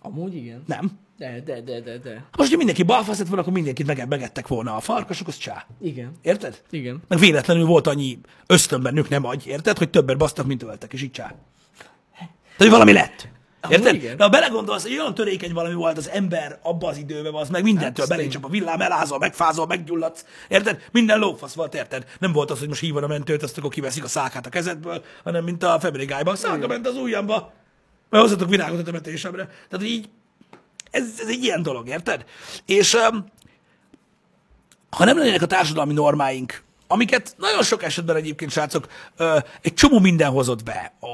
Amúgy igen. Nem. De, de, de, de, de. Most, hogy mindenki balfasz lett volna, akkor mindenkit meg, megettek volna a farkasok, az csá. Igen. Érted? Igen. Meg véletlenül volt annyi ösztönben nők nem agy, érted? Hogy többet basztak, mint öltek, és így csá. Tehát, hogy valami lett. Érted? igen. De ha belegondolsz, hogy olyan törékeny valami volt az ember abban az időben, az meg mindentől Hát, belé tény. csak a villám, elázol, megfázol, meggyulladsz. Érted? Minden lófasz volt, érted? Nem volt az, hogy most hívod a mentőt, azt akkor kiveszik a szákát a kezedből, hanem mint a Family Guy-ban. Száka ment az ujjamba. Mert hozzatok virágot a temetésemre. Tehát így, ez, ez egy ilyen dolog, érted? És um, ha nem lennének a társadalmi normáink, amiket nagyon sok esetben egyébként, srácok, egy csomó minden hozott be. A,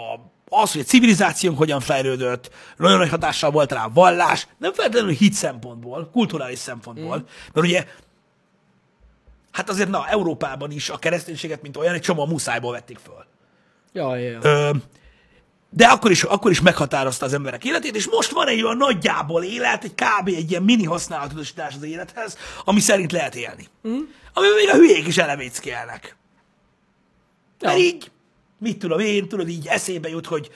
az, hogy a civilizációnk hogyan fejlődött, nagyon nagy hatással volt rá a vallás, nem feltétlenül hit szempontból, kulturális szempontból, mm. mert ugye, hát azért na, Európában is a kereszténységet, mint olyan, egy csomó muszájból vették föl. Jaj. Ö, de akkor is, akkor is meghatározta az emberek életét, és most van egy olyan nagyjából élet, egy kb. egy ilyen mini használatosítás az élethez, ami szerint lehet élni. Mm. Amiben még a hülyék is eleméckelnek. Ja. Mert így, mit tudom én, tudod, így eszébe jut, hogy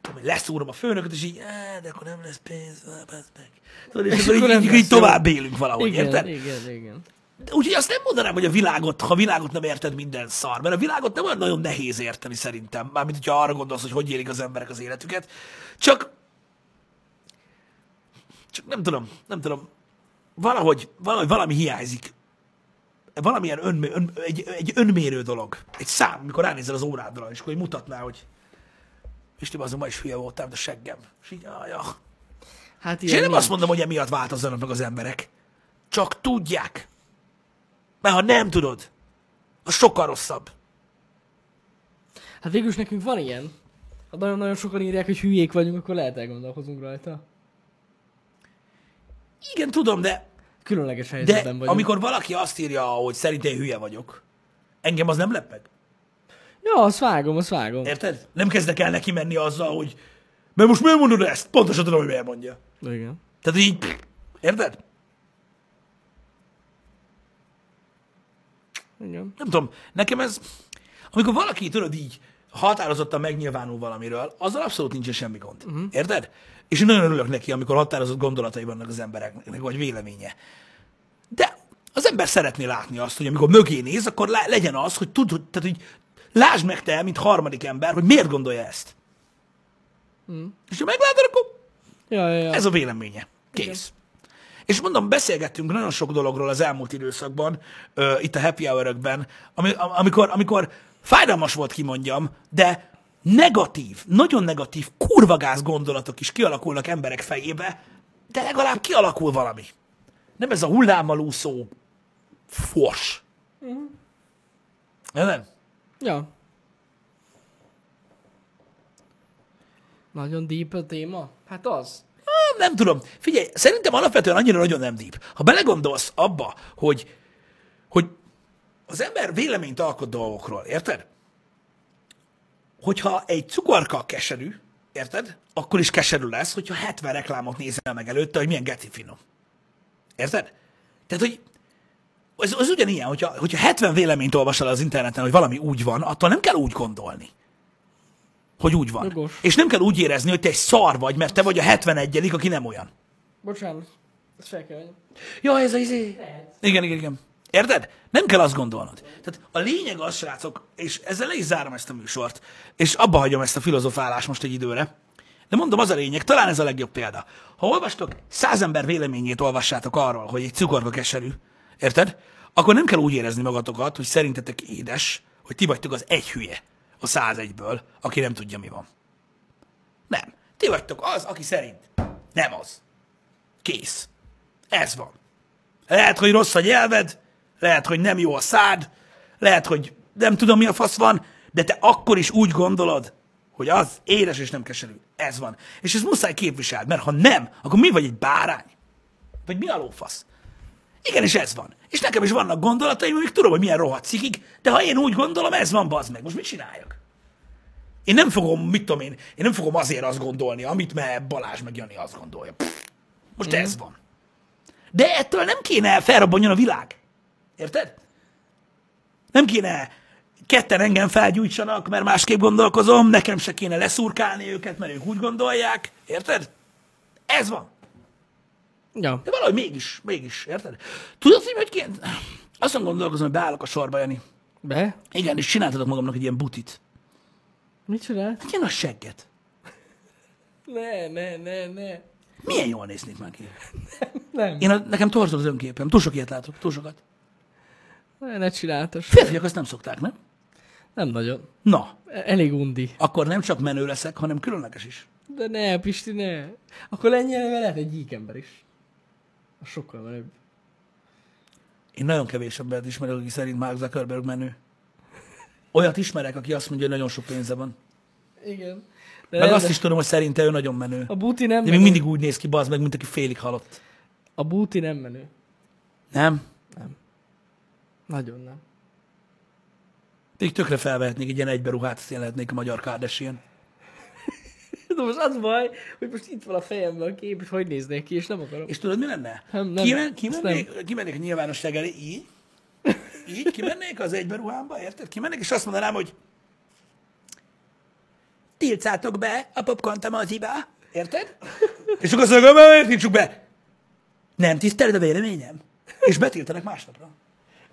tudom, hogy leszúrom a főnököt, és így, "Á, de akkor nem lesz pénz, bazd meg. Tudod, és, És akkor akkor így, így tovább élünk valahogy, igen, érted? igen, igen. Úgyhogy azt nem mondanám, hogy a világot, ha a világot nem érted, minden szar. Mert a világot nem olyan nagyon nehéz érteni szerintem. Mármint, hogyha arra gondolsz, hogy hogy élik az emberek az életüket. Csak, csak nem tudom, nem tudom. Valahogy, valahogy valami hiányzik. Valamilyen ön, ön, egy, egy önmérő dolog. Egy szám, amikor ránézel az órádra, és akkor így mutatná, hogy Isti, azon ma is hülye voltam, de seggem. És így, ah, ja. Hát És én nem nincs. azt mondom, hogy emiatt változzanak meg az emberek. Csak tudják. Mert ha nem tudod, az sokkal rosszabb. Hát végülis nekünk van ilyen. Ha nagyon-nagyon sokan írják, hogy hülyék vagyunk, akkor lehet elgondolkozunk rajta. Igen, tudom, de, Különleges de helyzetben vagyunk. amikor valaki azt írja, hogy szerintem én hülye vagyok, engem az nem lep meg. Ja, azt vágom, azt vágom. Érted? Nem kezdek el neki menni azzal, hogy mert most miért mondod ezt? Pontosan tudom, hogy miért mondja. Igen. Tehát így, érted? Igen. Nem tudom, nekem ez, amikor valaki, tudod így, határozottan megnyilvánul valamiről, azzal abszolút nincsen semmi gond. Uh-huh. Érted? És én nagyon örülök neki, amikor határozott gondolatai vannak az embereknek, vagy véleménye. De az ember szeretné látni azt, hogy amikor mögé néz, akkor le- legyen az, hogy tud, hogy- tehát, hogy lásd meg te, mint harmadik ember, hogy miért gondolja ezt. Uh-huh. És ha meglátod, akkor Ja, ja, ja. ez a véleménye. Kész. És mondom, beszélgettünk nagyon sok dologról az elmúlt időszakban, uh, itt a happy hour ami, am- amikor, amikor fájdalmas volt, kimondjam, de negatív, nagyon negatív, kurvagáz gondolatok is kialakulnak emberek fejébe, de legalább kialakul valami. Nem ez a hullámmal úszó fors. Nem? Ja. Nagyon deep a téma? Hát az. Nem, nem tudom. Figyelj, szerintem alapvetően annyira nagyon nem deep. Ha belegondolsz abba, hogy az ember véleményt alkot dolgokról, érted? Hogyha egy cukorka keserű, érted? Akkor is keserű lesz, hogyha 70 reklámot nézel meg előtte, hogy milyen geci finom. Érted? Tehát, hogy az, az ugyanilyen, hogyha, hogyha 70 véleményt olvasol az interneten, hogy valami úgy van, attól nem kell úgy gondolni, hogy úgy van. Jogos. És nem kell úgy érezni, hogy te egy szar vagy, mert te vagy a 71 aki nem olyan. Bocsánat. Ezt fel kell. Ja, ez az izé. Igen, igen, igen. Érted? Nem kell azt gondolnod. Tehát a lényeg az, srácok, és ezzel le is zárom ezt a műsort, és abba hagyom ezt a filozofálást most egy időre, de mondom, az a lényeg, talán ez a legjobb példa. Ha olvastok száz ember véleményét olvassátok arról, hogy egy cukorka keserű, érted? Akkor nem kell úgy érezni magatokat, hogy szerintetek édes, hogy ti vagytok az egy hülye a 101-ből, aki nem tudja, mi van. Nem. Ti vagytok az, aki szerint nem az. Kész. Ez van. Lehet, hogy rossz a nyelved, lehet, hogy nem jó a szád, lehet, hogy nem tudom, mi a fasz van, de te akkor is úgy gondolod, hogy az édes és nem keserű. Ez van. És ez muszáj képviseld, mert ha nem, akkor mi vagy egy bárány? Vagy mi a lófasz? Igenis ez van. És nekem is vannak gondolataim, amik tudom, hogy milyen rohadt cikik, de ha én úgy gondolom, ez van, bazd meg. Most mit csináljak? Én nem fogom, mit tudom én, én nem fogom azért azt gondolni, amit me Balázs meg Jani azt gondolja. Pff, most mm. ez van. De ettől nem kéne felrobbanjon a világ. Érted? Nem kéne ketten engem felgyújtsanak, mert másképp gondolkozom, nekem se kéne leszurkálni őket, mert ők úgy gondolják. Érted? Ez van. Ja. De valahogy mégis, mégis, érted? Tudod, hogy hogy kéne? Azon gondolkozom, hogy beállok a sorba, Jani. Be? Igen, és csináltatok magamnak egy ilyen butit. Mit csinál? Hát ilyen a segget. Ne, ne, ne, ne. Milyen jól néznék már ki. Nem. Én a, nekem torzol az önképem. Túl sok ilyet látok, túl sokat. Ne, csináltas. Férfiak azt nem szokták, nem? Nem nagyon. Na, Elég undi. akkor nem csak menő leszek, hanem különleges is. De ne, Pisti, ne. Akkor lennyelve lehet egy gyík ember is. Az sokkal menőbb. Én nagyon kevés embert ismerek, aki szerint Mark Zuckerberg menő. Olyat ismerek, aki azt mondja, hogy nagyon sok pénze van. Igen. De Meg nem, azt de is tudom, hogy szerinte ő nagyon menő. A búti nem De még menő. mindig úgy néz ki, bazd meg, mint aki félig halott. A búti nem menő. Nem? Nagyon nem. Még tökre felvehetnék egy ilyen egyberuhát, azt én lehetnék a magyar Kardashian. De most az baj, hogy most itt van a fejemben a kép, hogy hogy néznék ki, és nem akarom. És tudod, mi lenne? Nem, nem. Kimen, kimennék, kimennék a nyilvánosság elé, így, így, kimennék az egyberuhámba, érted? Kimennék, és azt mondanám, hogy tiltszátok be a popcorn a moziba, érted? És akkor azt mondom, miért tiltsuk be? Nem tiszteled a véleményem? És betiltanak másnapra.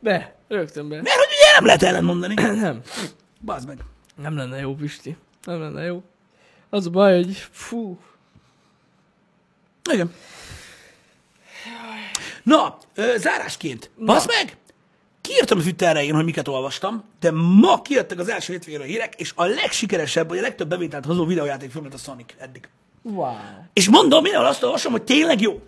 Be, rögtön be. Mert hogy ugye nem lehet ellen mondani. Nem. Bazd meg. Nem lenne jó, Pisti. Nem lenne jó. Az a baj, hogy fú. Igen. Na, zárásként. Basz meg! Kiírtam a Twitterre én, hogy miket olvastam, de ma kijöttek az első hétvégéről hírek, és a legsikeresebb, vagy a legtöbb bevételt hozó videójátékfilm lett a Sonic eddig. Wow. És mondom, én azt olvasom, hogy tényleg jó.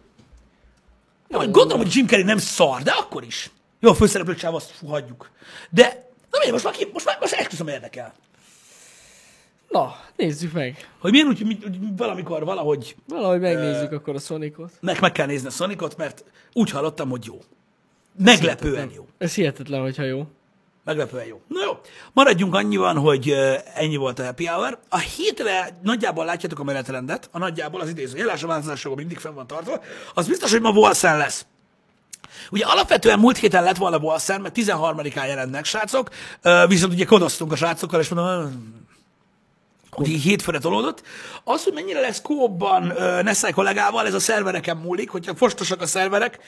Hogy gondolom, hogy Jim Carrey nem szar, de akkor is. Jó, a főszereplő csáv, azt fú, hagyjuk. De, na miért, most már, ki, most már, most esküszöm érdekel. Na, nézzük meg. Hogy milyen úgy, hogy hogy valamikor, valahogy Valahogy megnézzük akkor a Sonicot. meg, meg kell nézni a Sonicot, mert úgy hallottam, hogy jó. Meglepően jó. Ez hihetetlen, hogyha jó. Meglepően jó. Na jó, maradjunk annyiban, hogy ennyi volt a happy hour. A hétre nagyjából látjátok a menetrendet, a nagyjából az idéző jelás, a mindig fenn van tartva. Az biztos, hogy ma Volszen lesz. Ugye alapvetően múlt héten lett volna Bolszer, mert 13-án jelennek srácok, viszont ugye kodoztunk a srácokkal, és mondom, hogy így hétfőre tolódott. Az, hogy mennyire lesz kóban Nessai kollégával, ez a szervereken múlik, hogyha fostosak a szerverek,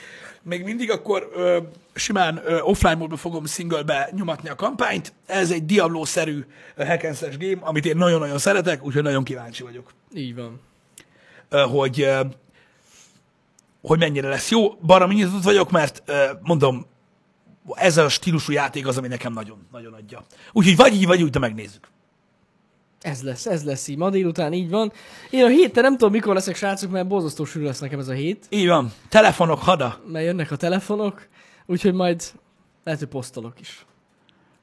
még mindig akkor ö, simán ö, offline módban fogom singlebe nyomatni a kampányt. Ez egy Diablo-szerű hack game, amit én nagyon-nagyon szeretek, úgyhogy nagyon kíváncsi vagyok, Így van. ö, hogy, hogy mennyire lesz jó. Baromi nyitott vagyok, mert mondom, ez a stílusú játék az, ami nekem nagyon, nagyon adja. Úgyhogy vagy így, vagy úgy, de megnézzük. Ez lesz, ez lesz így. Ma délután így van. Én a héten nem tudom, mikor leszek srácok, mert borzasztó sűrű lesz nekem ez a hét, Így van. Telefonok, hada. mert jönnek a telefonok, úgyhogy majd lehet, hogy posztolok is.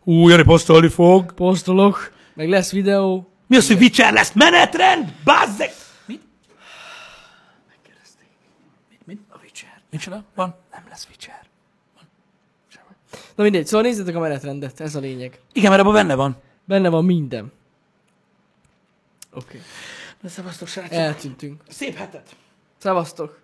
Hú, Jani posztolni fog. Posztolok, meg lesz videó. Mi az, hogy Witcher lesz? Menetrend? Bazzeg! Mit? Megkérdezték. Mit? Mit? A Witcher. Micsoda? Van? Nem lesz Witcher. Na mindegy, szóval nézzétek a menetrendet, ez a lényeg. Igen, mert abban benne van. Benne van minden. Oké. Okay. Na, szevasztok, srácok. Eltűntünk. Szép hetet. Szevasztok.